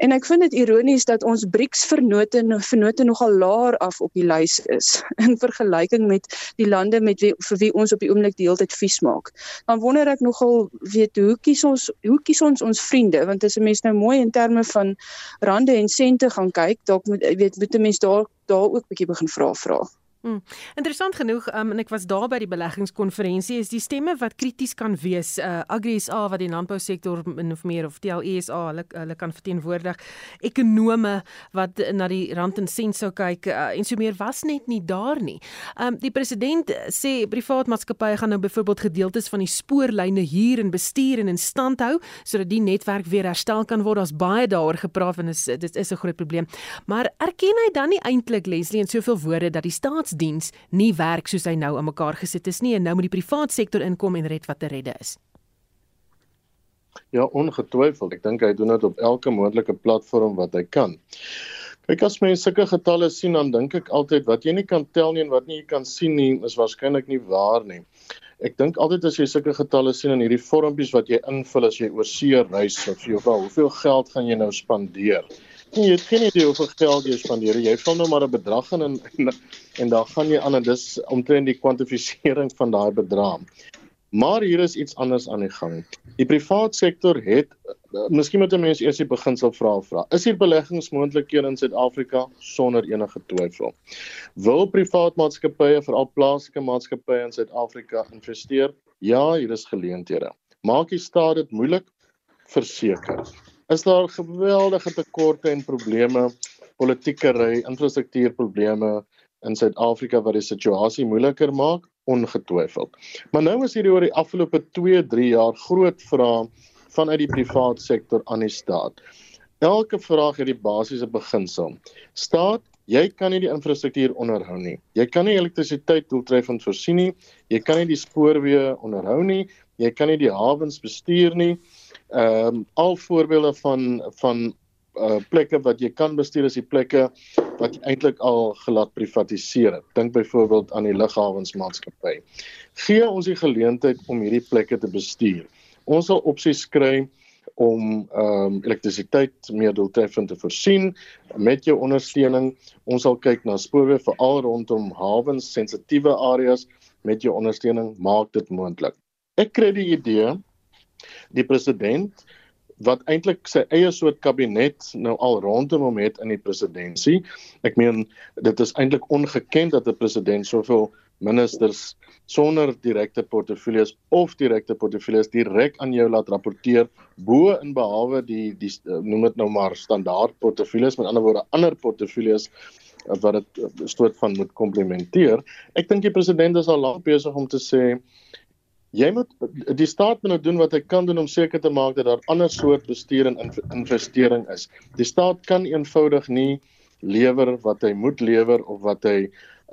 En ek vind dit ironies dat ons BRICS vernote vernote nogal laer af op die lys is [laughs] in vergelyking met die lande met wie vir wie ons op die oomblik die hele tyd vies maak. Dan wonder ek nogal weet hoe kies ons hoe kies ons ons vriende want as 'n mens nou mooi in terme van rande en sente gaan kyk, dalk moet weet moet 'n mens daar daar ook bietjie begin vra vra. Hmm. Interessant genoeg, um, en ek was daar by die beleggingskonferensie, is die stemme wat krities kan wees, uh, AgriSA wat die landbousektor min of meer of TLESA hulle hulle kan verteenwoordig, ekonome wat na die rand en sent sou kyk uh, en so meer was net nie daar nie. Um die president sê privaat maatskappye gaan nou byvoorbeeld gedeeltes van die spoorlyne hier en bestuur en in stand hou sodat die netwerk weer herstel kan word. Daar's baie daaroor gepraat en dit is 'n groot probleem. Maar erken hy dan nie eintlik Leslie in soveel woorde dat die staat staatsdiens nie werk soos hy nou in mekaar gesit is nie en nou moet die privaat sektor inkom en red wat te redde is. Ja, ongetwyfeld. Ek dink hy doen dit op elke moontlike platform wat hy kan. Kyk as mens sulke getalle sien dan dink ek altyd wat jy nie kan tel nie en wat nie jy kan sien nie is waarskynlik nie waar nie. Ek dink altyd as jy sulke getalle sien in hierdie vormpies wat jy invul as jy oor see reis of jy vra hoeveel geld gaan jy nou spandeer? Nee, jy het geen idee hoeveel geld jy spandeer. Jy vul nou maar 'n bedrag in en, en en dan gaan jy aan en dis omtrent die kwantifisering van daai bedrag. Maar hier is iets anders aan die gang. Die privaat sektor het miskien moet mense eers die beginsel vra vra. Is hier beleggingsmoontlikhede in Suid-Afrika sonder enige twyfel? Wil privaat maatskappye, veral plaaslike maatskappye in Suid-Afrika investeer? Ja, hier is geleenthede. Maak die staat dit moeilik? Verseker is daar geweldige tekorte en probleme, politieke ry, infrastruktuurprobleme in Suid-Afrika wat die situasie moeiliker maak. ongetwyfeld. Maar nou is hierdie oor die afgelope 2-3 jaar groot vrae vanuit die privaat sektor aan die staat. Elke vraag het die basiese beginsel. Staat, jy kan nie die infrastruktuur onderhou nie. Jy kan nie elektrisiteit doeltreffend voorsien nie. Jy kan nie die spoorweë onderhou nie. Jy kan nie die hawens bestuur nie. Ehm um, al voorbeelde van van uh plekke wat jy kan bestuur is die plekke wat eintlik al gelat privatiseer het. Dink byvoorbeeld aan die lughawensmaatskappy. Gee ons die geleentheid om hierdie plekke te bestuur. Ons sal opsies kry om ehm um, elektrisiteit meer doeltreffend te voorsien met jou ondersteuning. Ons sal kyk na spoorweë veral rondom hawens, sensitiewe areas met jou ondersteuning maak dit moontlik. Ek kry die idee die president wat eintlik sy eie soort kabinet nou al rondom hom het in die presidentskap. Ek meen dit is eintlik ongekend dat 'n president soveel ministers sonder direkte portefeuilles of direkte portefeuilles direk aan jou laat rapporteer bo en behalwe die die noem dit nou maar standaard portefeuilles met ander woorde ander portefeuilles wat dit stoot van moet komplementeer. Ek dink die president is al lank besig om te sê jy moet die staat moet nou doen wat hy kan doen om seker te maak dat daar ander soort bestuur en investering is. Die staat kan eenvoudig nie lewer wat hy moet lewer of wat hy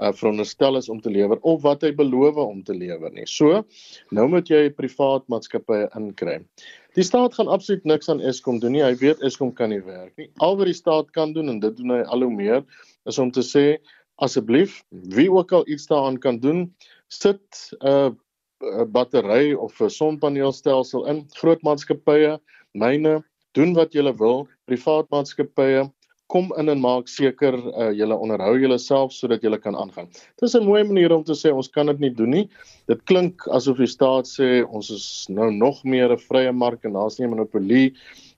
uh, veronderstel is om te lewer of wat hy beloof om te lewer nie. So, nou moet jy privaat maatskappye inkry. Die staat gaan absoluut niks aan Eskom doen nie. Hy weet Eskom kan nie werk nie. Al wat die staat kan doen en dit doen hy al hoe meer is om te sê asseblief wie ook al iets daaraan kan doen, sit 'n uh, battery of 'n sonpaneelstelsel in groot maatskappye, myne, doen wat julle wil, privaat maatskappye kom in en maak seker uh, julle onderhou julleself sodat julle kan aangaan. Dit is 'n mooi manier om te sê ons kan dit nie doen nie. Dit klink asof die staat sê ons is nou nog meer 'n vrye mark en daar's nie 'n monopolie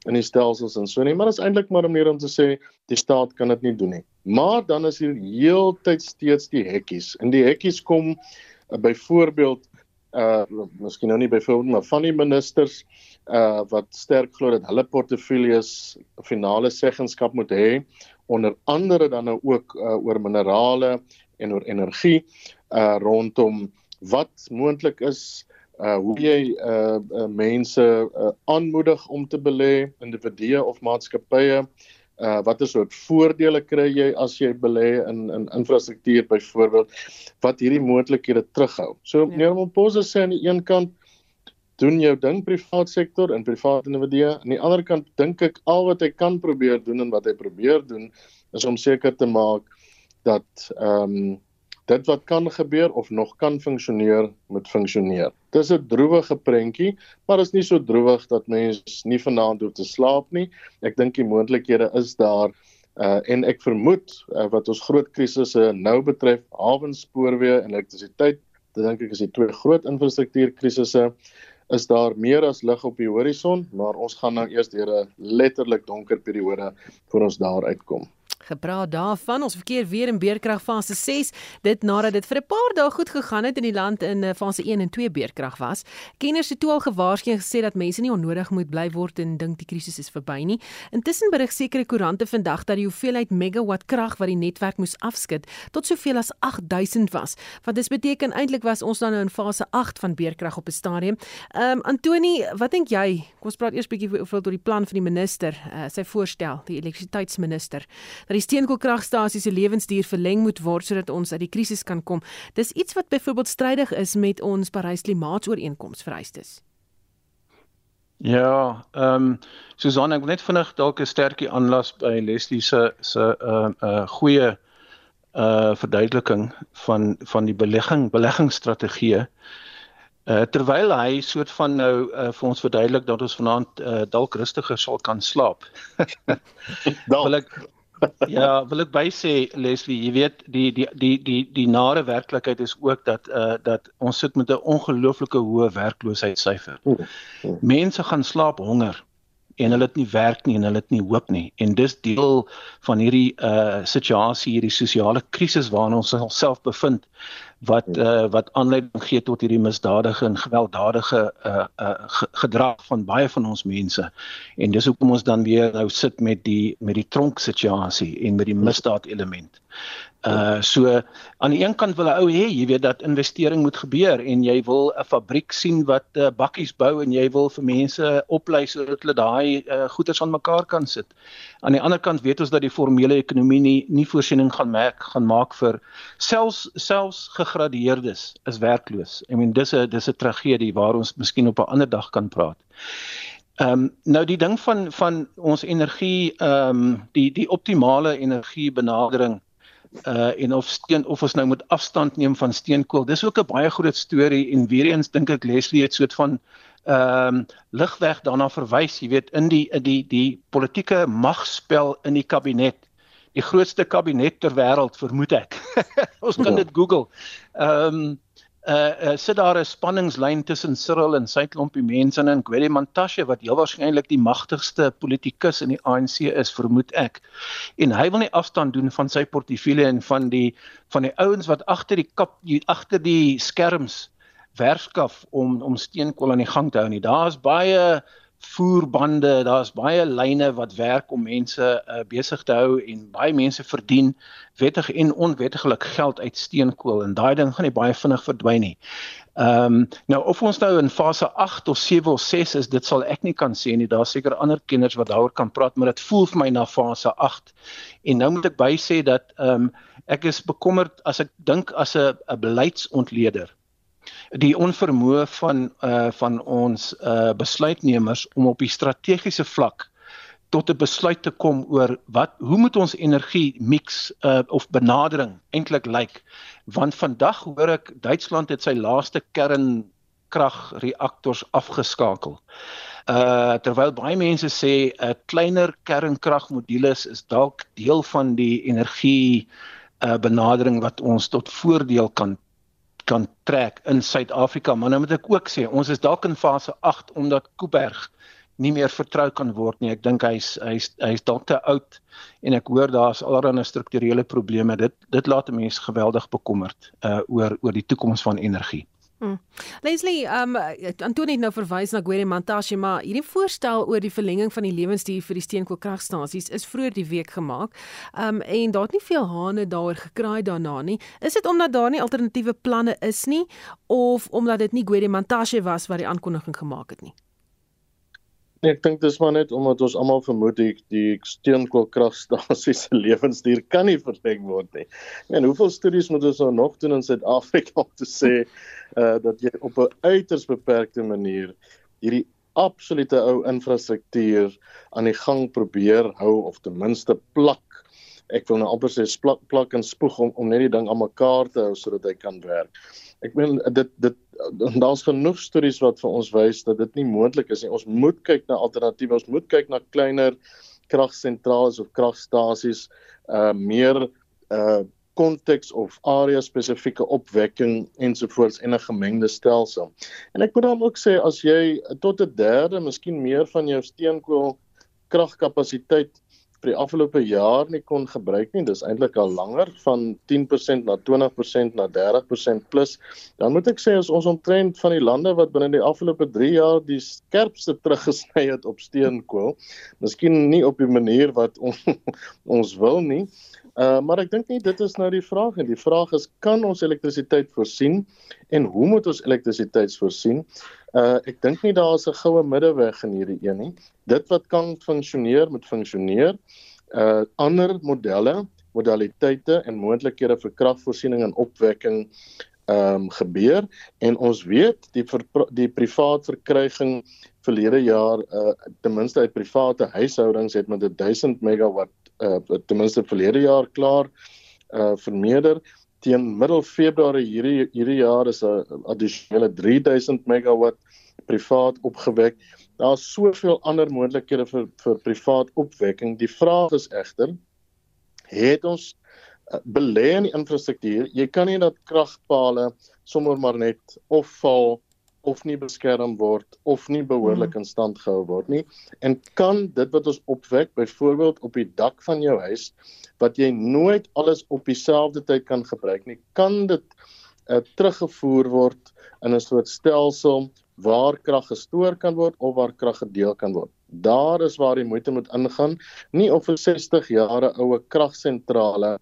in die stelsels en so nie, maar dit is eintlik maar 'n manier om te sê die staat kan dit nie doen nie. Maar dan is hier heeltyd steeds die hekkies. En die hekkies kom uh, byvoorbeeld uh miskien nou nie byvoorbeeld maar van die ministers uh wat sterk glo dat hulle portefeuilles finale seggenskap moet hê onder andere dan nou ook uh, oor minerale en oor energie uh rondom wat moontlik is uh hoe jy uh, uh mense uh, aanmoedig om te belê individue of maatskappye uh watter soort voordele kry jy as jy belê in in infrastruktuur byvoorbeeld wat hierdie moontlikhede terughou. So ja. meneer Momposa sê aan die een kant doen jou ding privaat sektor en privaat individue, aan die ander kant dink ek al wat hy kan probeer doen en wat hy probeer doen is om seker te maak dat ehm um, dit wat kan gebeur of nog kan funksioneer moet funksioneer. Dis 'n droewige prentjie, maar is nie so droewig dat mens nie vanaand hoef te slaap nie. Ek dink die moontlikhede is daar uh en ek vermoed uh, wat ons groot krisisse nou betref, hawenspoorweë en elektrisiteit, dit dink ek is die twee groot infrastruktuurkrisisse is daar meer as lig op die horison, maar ons gaan nou eers deur 'n letterlik donker periode voor ons daar uitkom. Gepraat daarvan, ons verkeer weer in beerkrag fase 6, dit nadat dit vir 'n paar dae goed gegaan het in die land in eh, fase 1 en 2 beerkrag was. Kenners het toe al gewaarsku en gesê dat mense nie onnodig moet bly word en dink die krisis is verby nie. Intussen berig sekere koerante vandag dat die hoeveelheid megawatt krag wat die netwerk moes afskud tot soveel as 8000 was. Wat dit beteken eintlik was ons dan nou in fase 8 van beerkrag op 'n stadium. Ehm um, Antoni, wat dink jy? Kom ons praat eers bietjie oor oor die plan van die minister, uh, sy voorstel, die elektrisiteitsminister dat die steenkoolkragstasies se lewensduur verleng moet word sodat ons uit die krisis kan kom. Dis iets wat byvoorbeeld strydig is met ons Parys klimaatsooreenkoms vereistes. Ja, ehm um, Susan, ek wil net vinnig dalk 'n sterkie aanlas by Leslie se se 'n uh, 'n uh, goeie uh verduideliking van van die belegging beleggingsstrategieë. Uh terwyl hy soort van nou uh, vir ons verduidelik dat ons vanaand uh, dalk rustiger sal kan slaap. [laughs] dalk wil ek ja, wil ek by sê Leslie, jy weet die die die die die nare werklikheid is ook dat uh dat ons sit met 'n ongelooflike hoë werkloosheidssyfer. Mense gaan slaap honger en hulle het nie werk nie en hulle het nie hoop nie. En dis deel van hierdie uh situasie hierdie sosiale krisis waarin ons onsself bevind wat uh, wat aanleiding gee tot hierdie misdadige en gewelddadige uh, uh, gedrag van baie van ons mense. En dis hoekom ons dan weer nou sit met die met die tronk situasie en met die misdaad element. Uh so aan die een kant wil 'n ou hê jy weet dat investering moet gebeur en jy wil 'n fabriek sien wat uh, bakkies bou en jy wil vir mense oplei sodat hulle daai uh, goederes aan mekaar kan sit. Aan die ander kant weet ons dat die formele ekonomie nie nie voorsiening gaan maak gaan maak vir selfs selfs gegradeerdes is werkloos. I mean dis 'n dis 'n tragedie waar ons miskien op 'n ander dag kan praat. Ehm um, nou die ding van van ons energie ehm um, die die optimale energie benadering uh en of steen of ons nou moet afstand neem van steenkool. Dis ook 'n baie groot storie en weer eens dink ek Leslie het soort van ehm um, ligweg daarna verwys, jy weet, in die in die die politieke magspel in die kabinet. Die grootste kabinet ter wêreld, vermoed ek. [laughs] ons kan ja. dit Google. Ehm um, uh, uh sit daar 'n spanningslyn tussen Cyril en sy klompie mense en Gwede Mantashe wat heel waarskynlik die magtigste politikus in die ANC is vermoed ek. En hy wil nie afstand doen van sy portefeulje en van die van die ouens wat agter die kap agter die skerms werskaf om om steenkool aan die gang te hou nie. Daar's baie voerbande, daar's baie lyne wat werk om mense uh, besig te hou en baie mense verdien wettig en onwettiglik geld uit steenkool en daai ding gaan nie baie vinnig verdwyn nie. Ehm um, nou of ons nou in fase 8 of 7 of 6 is, dit sal ek nie kan sê nie. Daar's seker ander kenners wat daaroor kan praat, maar dit voel vir my na fase 8. En nou moet ek by sê dat ehm um, ek is bekommerd as ek dink as 'n 'n beleidsontleder die onvermoë van uh van ons uh besluitnemers om op die strategiese vlak tot 'n besluit te kom oor wat hoe moet ons energie mix uh of benadering eintlik lyk want vandag hoor ek Duitsland het sy laaste kernkragreaktors afgeskakel. Uh terwyl baie mense sê 'n uh, kleiner kernkragmodules is dalk deel van die energie uh benadering wat ons tot voordeel kan kan trek in Suid-Afrika, maar nou moet ek ook sê, ons is dalk in fase 8 omdat Kuiberg nie meer vertrou kan word nie. Ek dink hy's hy's hy's dalk te oud en ek hoor daar's allerlei strukturele probleme. Dit dit laat mense geweldig bekommerd uh oor oor die toekoms van energie. Hmm. Leslie, um Antonie het nou verwys na Gwede Mantashe, maar hierdie voorstel oor die verlenging van die lewensduur vir die steenkoolkragstasies is vroeër die week gemaak. Um en daar het nie veel hane daaroor gekraai daarna nie. Is dit omdat daar nie alternatiewe planne is nie of omdat dit nie Gwede Mantashe was wat die aankondiging gemaak het nie? Nee, ek dink dis maar net omdat ons almal vermoed die die steenkoolkragstasie se [laughs] lewensduur kan nie verleng word nie. En hoeveel studies moet ons nou nog doen in Suid-Afrika om te sê uh dat jy op 'n uiters beperkte manier hierdie absolute ou infrastruktuur aan die gang probeer hou of ten minste plak. Ek wil nou amper sê plak plak en spoeg om om net die ding aan mekaar te hou sodat hy kan werk. Ek meen dit dit [laughs] daar's genoeg stories wat vir ons wys dat dit nie moontlik is nie. Ons moet kyk na alternatiewe. Ons moet kyk na kleiner kragsentrale of kragstasies, uh meer uh konteks of area spesifieke opwekking ensovoorts en 'n gemengde stelsel. En ek moet dan ook sê as jy tot 'n derde, miskien meer van jou steenkool kragkapasiteit vir die afgelope jaar nie kon gebruik nie. Dis eintlik al langer van 10% na 20% na 30% plus. Dan moet ek sê as ons omtrent van die lande wat binne die afgelope 3 jaar die skerpste teruggesny het op steenkool, miskien nie op die manier wat on, [laughs] ons wil nie. Uh maar ek dink nie dit is nou die vraag nie. Die vraag is kan ons elektrisiteit voorsien en hoe moet ons elektrisiteit voorsien? Uh ek dink nie daar is 'n goue middeweg in hierdie een nie. Dit wat kan funksioneer moet funksioneer. Uh ander modelle, modaliteite en moontlikhede vir kragvoorsiening en opwekking ehm um, gebeur en ons weet die die privaat verkryging verlede jaar uh ten minste uit private huishoudings het met 1000 megawatt uh ten minste verlede jaar klaar uh vermeerder teen middel Februarie hierdie hierdie jaar is 'n addisionele 3000 megawatt privaat opgewek. Daar's soveel ander moontlikhede vir vir privaat opwekking. Die vraag is egter het ons uh, belê in die infrastruktuur. Jy kan nie dat kragpale sommer maar net of val of nie beskerm word of nie behoorlik in stand gehou word nie en kan dit wat ons opwek byvoorbeeld op die dak van jou huis wat jy nooit alles op dieselfde tyd kan gebruik nie kan dit uh, teruggevoer word in 'n soort stelsel waar krag gestoor kan word of waar krag gedeel kan word. Daar is waar die moeite moet ingaan, nie of 'n 60 jare oue kragsentrale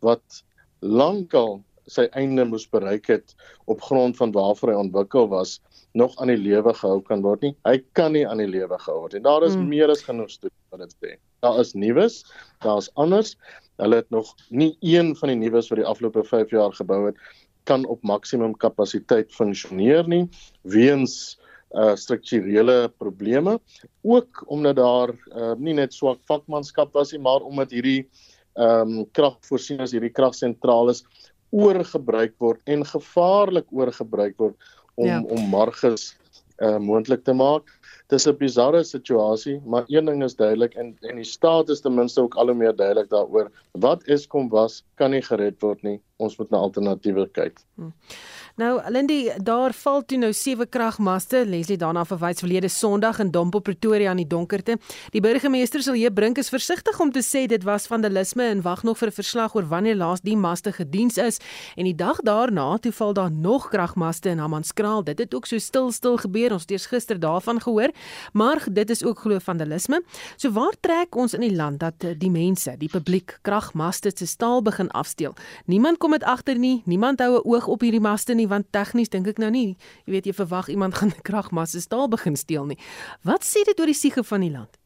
wat lankal sy einde moes bereik het op grond van waarvoor hy ontwikkel was nog aan die lewe gehou kan word nie. Hy kan nie aan die lewe gehou word nie. Daar is hmm. meer as genoeg studies wat dit sê. Daar is nuus, daar is anders. Hulle het nog nie een van die nuus wat die afgelope 5 jaar gebou het kan op maksimum kapasiteit funksioneer nie weens uh strukturele probleme ook omdat daar uh nie net swak vakmanskap was nie maar omdat hierdie ehm um, kragvoorsieners hierdie kragsentrale oorgebruik word en gevaarlik oorgebruik word om ja. om marges uh moontlik te maak. Dis 'n bizarre situasie, maar een ding is duidelik en en die staat is ten minste ook al hoe meer duidelik daaroor. Wat Eskom was, kan nie gered word nie. Ons moet na alternatiewe kyk. Hm. Nou, Lindy, daar val toe nou sewe kragmaste. Leslie daarna verwys verlede Sondag in Dompo Pretoria aan die donkerte. Die burgemeester sal hier brink is versigtig om te sê dit was vandalisme en wag nog vir 'n verslag oor wanneer laas die maste gediens is. En die dag daarna, toe val daar nog kragmaste in Hammanskraal. Dit het ook so stil stil gebeur. Ons het eers gister daarvan gehoor, maar dit is ook glo vandalisme. So waar trek ons in die land dat eh, die mense, die publiek kragmaste se staal begin afsteel? Niemand kom dit agter nie. Niemand hou 'n oog op hierdie maste nie nie want tegnies dink ek nou nie jy weet jy verwag iemand [laughs] gaan kragmasse staal begin steel nie. Wat sê dit oor die siege van die land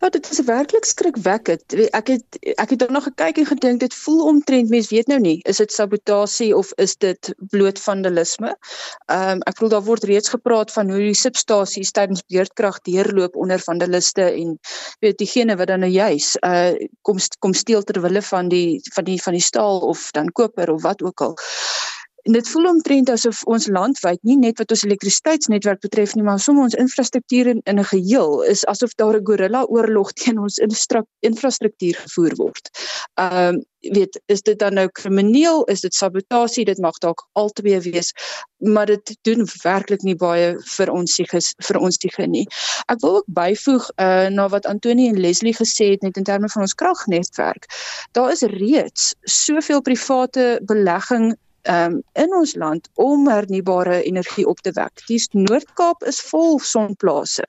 Ja, dit is werklik skrikwekkend. Ek het ek het nog gekyk en gedink dit voel omtrent mens weet nou nie, is dit sabotasie of is dit bloot vandalisme? Ehm um, ek voel daar word reeds gepraat van hoe die substasies tydens beurtkrag deurloop onder vandaliste en weet diegene wat dan nou juis uh kom kom steel ter wille van die van die van die staal of dan koper of wat ook al. En dit voel omtrent asof ons landwyd nie net wat ons elektrisiteitsnetwerk betref nie, maar sommer ons infrastruktuur in, in 'n geheel is asof daar 'n gorilla oorlog [laughs] teen ons infrastruktuur gevoer word. Ehm um, weet, is dit dan nou krimineel, is dit sabotasie, dit mag dalk albei wees, maar dit doen werklik nie baie vir ons siges vir ons siege nie. Ek wil ook byvoeg uh na wat Antonie en Leslie gesê het net in terme van ons kragnetwerk. Daar is reeds soveel private belegging um, in ons land om hernubare energie op te wek. Die Noord-Kaap is vol sonplase.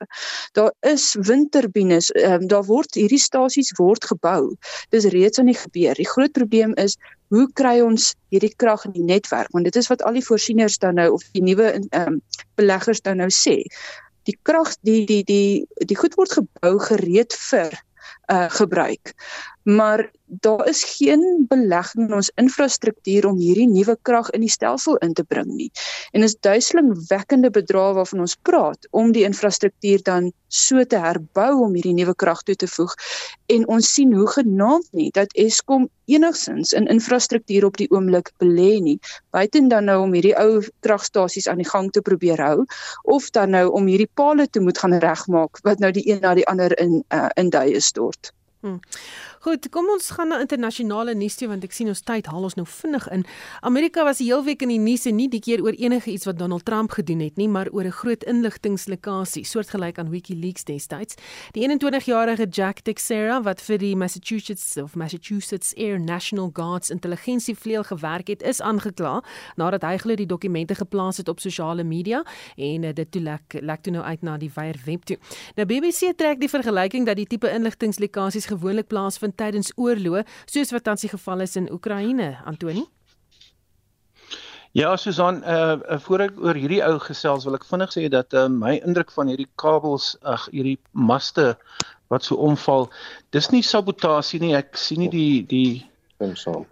Daar is windturbines, um, daar word hierdie stasies word gebou. Dis reeds aan die gebeur. Die groot probleem is hoe kry ons hierdie krag in die netwerk? Want dit is wat al die voorsieners dan nou of die nuwe um, beleggers dan nou sê. Die krag die die die die goed word gebou gereed vir uh gebruik. Maar daar is geen belegging in ons infrastruktuur om hierdie nuwe krag in die stelsel in te bring nie. En is duiselingwekkende bedrae waarvan ons praat om die infrastruktuur dan so te herbou om hierdie nuwe krag toe te voeg. En ons sien hoe genaamd nie dat Eskom enigsins in infrastruktuur op die oomblik belê nie. Buiten dan nou om hierdie ou kragstasies aan die gang te probeer hou of dan nou om hierdie pale te moet gaan regmaak wat nou die een na die ander in uh, in duie stort. Hmm. Goed, kom ons gaan na internasionale nuus toe want ek sien ons tyd haal ons nou vinnig in. Amerika was die hele week in die nuus en nie die keer oor enige iets wat Donald Trump gedoen het nie, maar oor 'n groot inligtingslikasie, soortgelyk aan WikiLeaks destyds. Die 21-jarige Jack Teixeira wat vir die Massachusetts of Massachusetts Air National Guards intelligensievleuel gewerk het, is aangekla nadat hy glo die dokumente geplaas het op sosiale media en uh, dit toe lek lek toe nou uit na die wyer web toe. Nou BBC trek die vergelyking dat die tipe inligtingslikasies gewoonlik plaasvind plaasvind tydens oorloë soos wat tans die geval is in Oekraïne, Antoni? Ja, Susan, uh, uh voor ek oor hierdie ou gesels wil ek vinnig sê dat uh, my indruk van hierdie kabels, ag hierdie maste wat so omval, dis nie sabotasie nie. Ek sien nie die die saam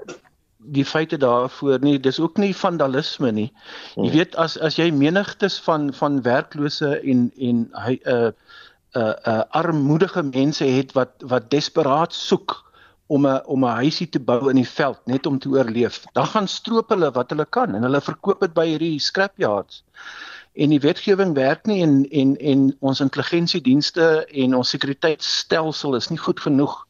die feite daarvoor nie dis ook nie vandalisme nie jy hmm. weet as as jy menigtes van van werklose en en hy uh uh uh armoedige mense het wat wat desperaat soek om 'n om 'n huisie te bou in die veld net om te oorleef. Dan gaan stroop hulle wat hulle kan en hulle verkoop dit by hierdie scrapyards. En die wetgewing werk nie en en en ons intelligensiedienste en ons sekuriteitstelsel is nie goed genoeg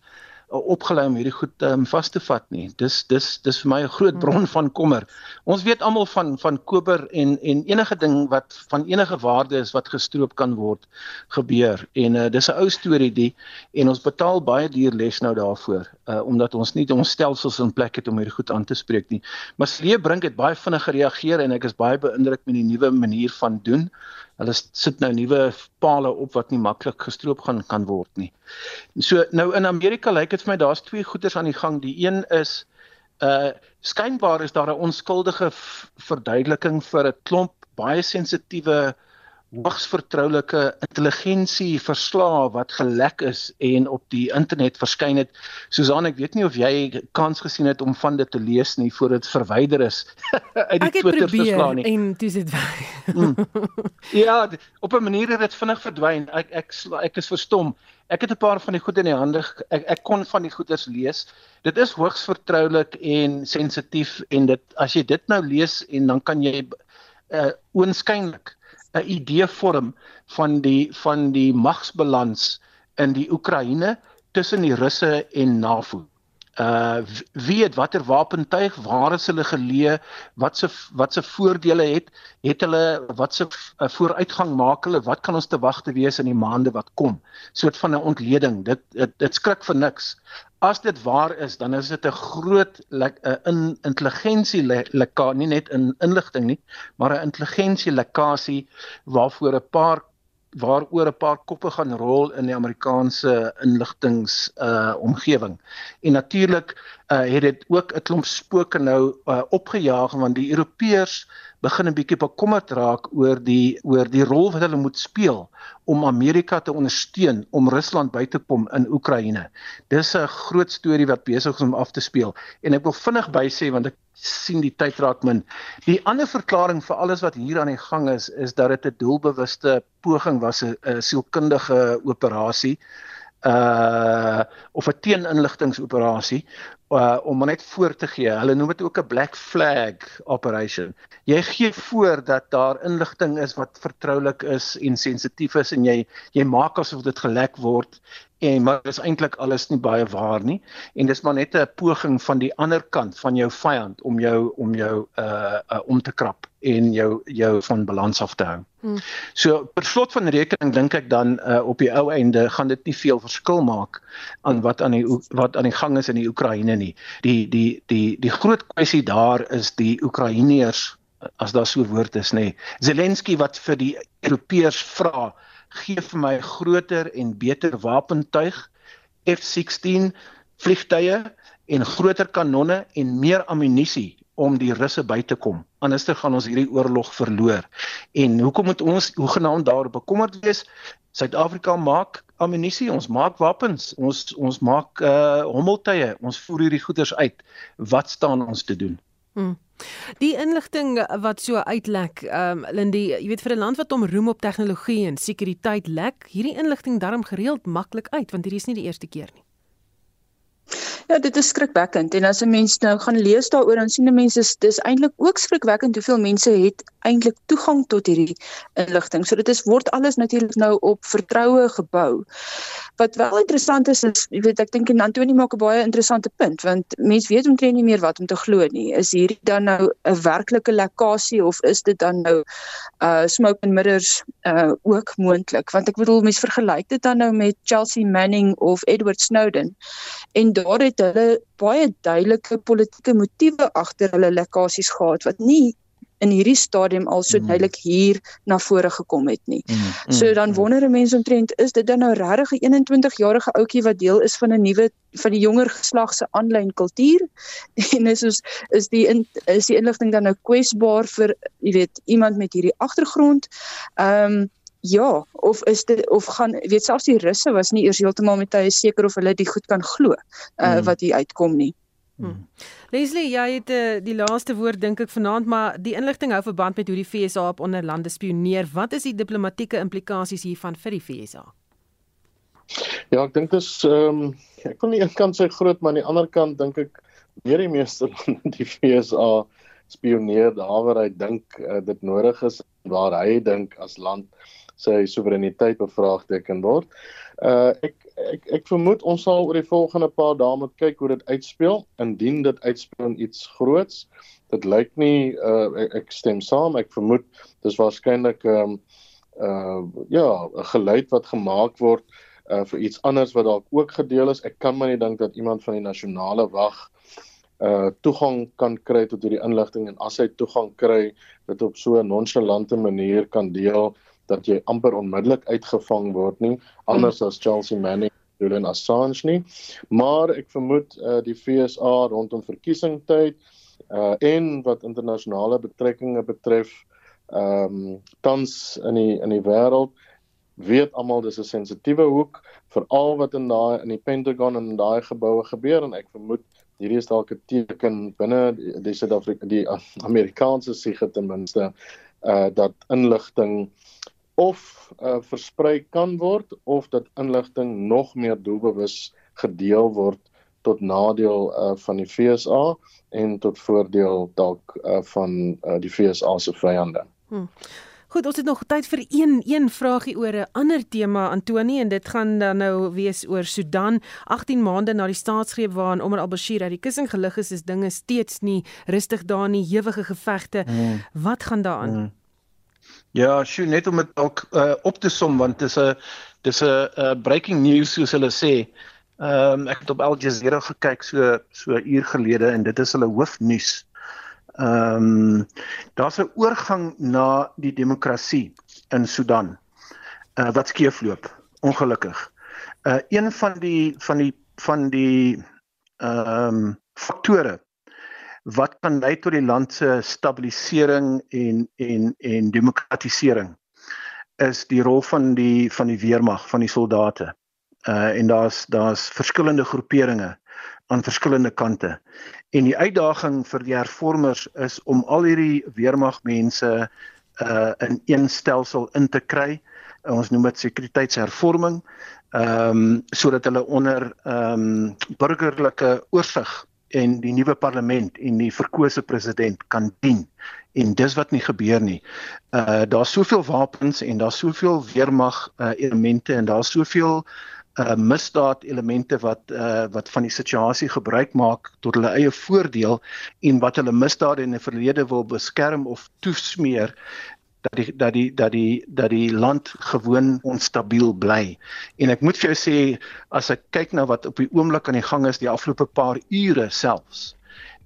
opgelei om hierdie goed um, vas te vat nie. Dis dis dis vir my 'n groot bron hmm. van kommer. Ons weet almal van van koper en en enige ding wat van enige waarde is wat gestroop kan word gebeur. En uh, dis 'n ou storie die en ons betaal baie duur les nou daarvoor uh, omdat ons nie ons stelsels in plek het om hierdie goed aan te spreek nie. Maar Slee Brink het baie vinnig gereageer en ek is baie beïndruk met die nuwe manier van doen. Hulle sit nou nuwe pale op wat nie maklik gestroop gaan kan word nie. So nou in Amerika lyk dit vir my daar's twee goeters aan die gang. Die een is uh skynbaar is daar 'n onskuldige verduideliking vir 'n klomp baie sensitiewe hoogs vertroulike intelligensie verslae wat gelek is en op die internet verskyn het. Susan, ek weet nie of jy kans gesien het om van dit te lees nie voor dit verwyder is [laughs] uit die Twitter verslae nie. En dis dit. Hmm. Ja, op 'n manier het dit vinnig verdwyn. Ek ek ek is verstom. Ek het 'n paar van die goed in die hande. Ek ek kon van die goeders lees. Dit is hoogs vertroulik en sensitief en dit as jy dit nou lees en dan kan jy uh oënskynlik 'n idee vorm van die van die magsbalans in die Oekraïne tussen die Russe en NAVO. Uh wie het watter wapentuig, waar is hulle geleë, wat se wat se voordele het, het hulle wat se uh, vooruitgang maak hulle, wat kan ons te wag te wees in die maande wat kom? Soort van 'n ontleding. Dit dit, dit skrik vir niks. As dit waar is, dan is dit 'n groot 'n in intelligensie lekka, nie net in inligting nie, maar 'n intelligensie lekkasie waarvoor 'n paar waaroor 'n paar koppe gaan rol in die Amerikaanse inligtings uh omgewing. En natuurlik uh het dit ook 'n klomp spooke nou uh, opgejaag want die Europeërs begin 'n bietjie bekommerd raak oor die oor die rol wat hulle moet speel om Amerika te ondersteun om Rusland by te kom in Oekraïne. Dis 'n groot storie wat besig is om af te speel en ek wil vinnig by sê want ek sien die tyd raak min. Die ander verklaring vir alles wat hier aan die gang is is dat dit 'n doelbewuste poging was 'n sielkundige operasie uh of 'n teeninligtingsoperasie uh om net voor te gee. Hulle noem dit ook 'n black flag operation. Jy gee voor dat daar inligting is wat vertroulik is en sensitief is en jy jy maak asof dit gelek word en maar dis eintlik alles nie baie waar nie en dis maar net 'n poging van die ander kant van jou vyand om jou om jou uh, uh om te krap en jou jou van balans af te hou. Hmm. So per slot van rekening dink ek dan uh op die ou einde gaan dit nie veel verskil maak aan wat aan die wat aan die gang is in die Oekraïne nie. Die die die die groot kwessie daar is die Oekraïners as daar so 'n woord is nê. Zelensky wat vir die Europeërs vra gee vir my groter en beter wapentuig F16 vliegtye en groter kanonne en meer ammunisie om die russe by te kom. Anderster gaan ons hierdie oorlog verloor. En hoekom moet ons hoegenaamd daar bekommerd wees? Suid-Afrika maak ammunisie, ons maak wapens, ons ons maak uh hommeltuie, ons voer hierdie goederes uit. Wat staan ons te doen? Hmm. Die inligting wat so uitlek, ehm um, Lindy, jy weet vir 'n land wat hom roem op tegnologie en sekuriteit lek, hierdie inligting darm gereeld maklik uit want hierdie is nie die eerste keer nie. Ja, dit is skrikwekkend en as 'n mens nou gaan lees daaroor dan sien mense dis eintlik ook skrikwekkend hoeveel mense het eintlik toegang tot hierdie inligting. So dit is word alles natuurlik nou op vertroue gebou. Wat wel interessant is is jy weet ek dink en Antoni maak 'n baie interessante punt want mense weet omtrent nie meer wat om te glo nie. Is hierdie dan nou 'n werklike lekkasie of is dit dan nou uh smoke and mirrors uh ook moontlik? Want ek bedoel mense vergelyk dit dan nou met Chelsea Manning of Edward Snowden en daar het hulle baie duidelike politieke motiewe agter hulle lekkasies gehad wat nie in hierdie stadium al so mm. duidelik hier na vore gekom het nie. Mm. Mm. So dan wonder 'n mens omtrent is dit dan nou regtig 'n 21-jarige ouetjie wat deel is van 'n nuwe van die jonger geslag se aanlyn kultuur [laughs] en is ons is die in, is die inligting dan nou kwesbaar vir jy weet iemand met hierdie agtergrond. Ehm um, Ja, of is dit of gaan weet selfs die russe was nie eers heeltemal met tye seker of hulle dit goed kan glo uh, mm. wat hier uitkom nie. Hmm. hmm. Leslie, jy het uh, die laaste woord dink ek vanaand, maar die inligting hou verband met hoe die FSA op onderlande spioneer. Wat is die diplomatieke implikasies hiervan vir die FSA? Ja, ek dink dis ehm um, ek kon nie een kant sê groot, maar aan die ander kant dink ek meer die meeste [laughs] lande die FSA spioneer daar waar hy dink uh, dit nodig is waar hy dink as land sy soewereiniteit bevraagteken word. Uh ek ek ek vermoed ons sal oor die volgende paar dae moet kyk hoe dit uitspeel indien dit uitspeel in iets groots. Dit lyk nie uh ek, ek stem saam. Ek vermoed dis waarskynlik um, uh ja, 'n geluid wat gemaak word uh vir iets anders wat dalk ook gedeel is. Ek kan maar nie dink dat iemand van die nasionale wag uh toegang kan kry tot hierdie inligting en as hy toegang kry dit op so 'n nonchalante manier kan deel dat jy amper onmiddellik uitgevang word nie anders as Chelsea Manning Julian Assange nie. Maar ek vermoed uh, die FSA rondom verkiesingtyd uh, en wat internasionale betrekkinge betref ehm um, tans in die in die wêreld weet almal dis 'n sensitiewe hoek veral wat in daai in die Pentagon en in daai geboue gebeur en ek vermoed hierdie is dalk 'n teken binne die Suid-Afrika die Amerikaanse siege ten minste uh dat inligting of uh, versprei kan word of dat inligting nog meer doelbewus gedeel word tot nadeel uh, van die FSA en tot voordeel dalk uh, van uh, die FSA se vyande. Hmm. Goed, ons het nog tyd vir een een vragie oor 'n ander tema Antoni en dit gaan dan nou wees oor Sudan. 18 maande na die staatsgreep waarin Omar al-Bashir uit die kussing gelig is, is dinge steeds nie rustig daar nie, ewige gevegte. Hmm. Wat gaan daaraan? Hmm. Ja, sjoe, net om dit ook uh, op te som want dit is 'n dis 'n uh, breaking news soos hulle sê. Ehm um, ek het op Al Jazeera gekyk so so 'n uur gelede en dit is hulle hoofnuus. Ehm um, daar's 'n oorgang na die demokrasie in Sudan. Uh, wat skeefloop, ongelukkig. Uh een van die van die van die ehm um, faktore wat kan lei tot die land se stabilisering en en en demokratisering is die rol van die van die weermag van die soldate. Uh en daar's daar's verskillende groeperinge aan verskillende kante. En die uitdaging vir die hervormers is om al hierdie weermagmense uh in een stelsel in te kry. Ons noem dit sekuriteitshervorming. Ehm um, sodat hulle onder ehm um, burgerlike oorsig en die nuwe parlement en die verkose president kan dien en dis wat nie gebeur nie. Uh daar's soveel wapens en daar's soveel weermag uh, elemente en daar's soveel uh misdaad elemente wat uh wat van die situasie gebruik maak tot hulle eie voordeel en wat hulle misdade in die verlede wil beskerm of toesmeer dat die dat die dat die dat die land gewoon onstabiel bly. En ek moet vir jou sê as ek kyk na wat op die oomblik aan die gang is die afgelope paar ure selfs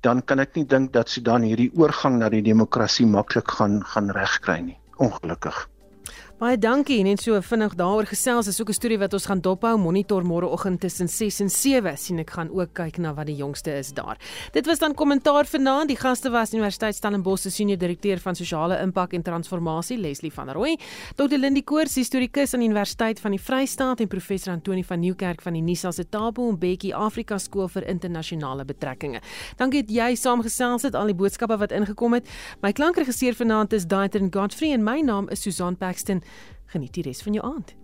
dan kan ek nie dink dat Sudan hierdie oorgang na die demokrasie maklik gaan gaan regkry nie. Ongelukkig. Baie dankie. Net so vinnig daaroor gesels. Dis ook 'n storie wat ons gaan dophou. Monitor môreoggend tussen 6 en 7 sien ek gaan ook kyk na wat die jongste is daar. Dit was dan kommentaar vanaand. Die gaste was Universiteit Stellenbosch se senior direkteur van sosiale impak en transformasie, Leslie van Rooi, Dr. Lindie Koors, historikus aan Universiteit van die Vrystaat en professor Antoni van Nieuwkerk van die Nisa se Tabo en Bekkie Afrika Skool vir Internasionale Betrekkinge. Dankie dat jy saamgesels het al die boodskappe wat ingekom het. My klankregisseur vanaand is Daitrin Godfrey en my naam is Susan Paxton. Geniet die res van jou aand.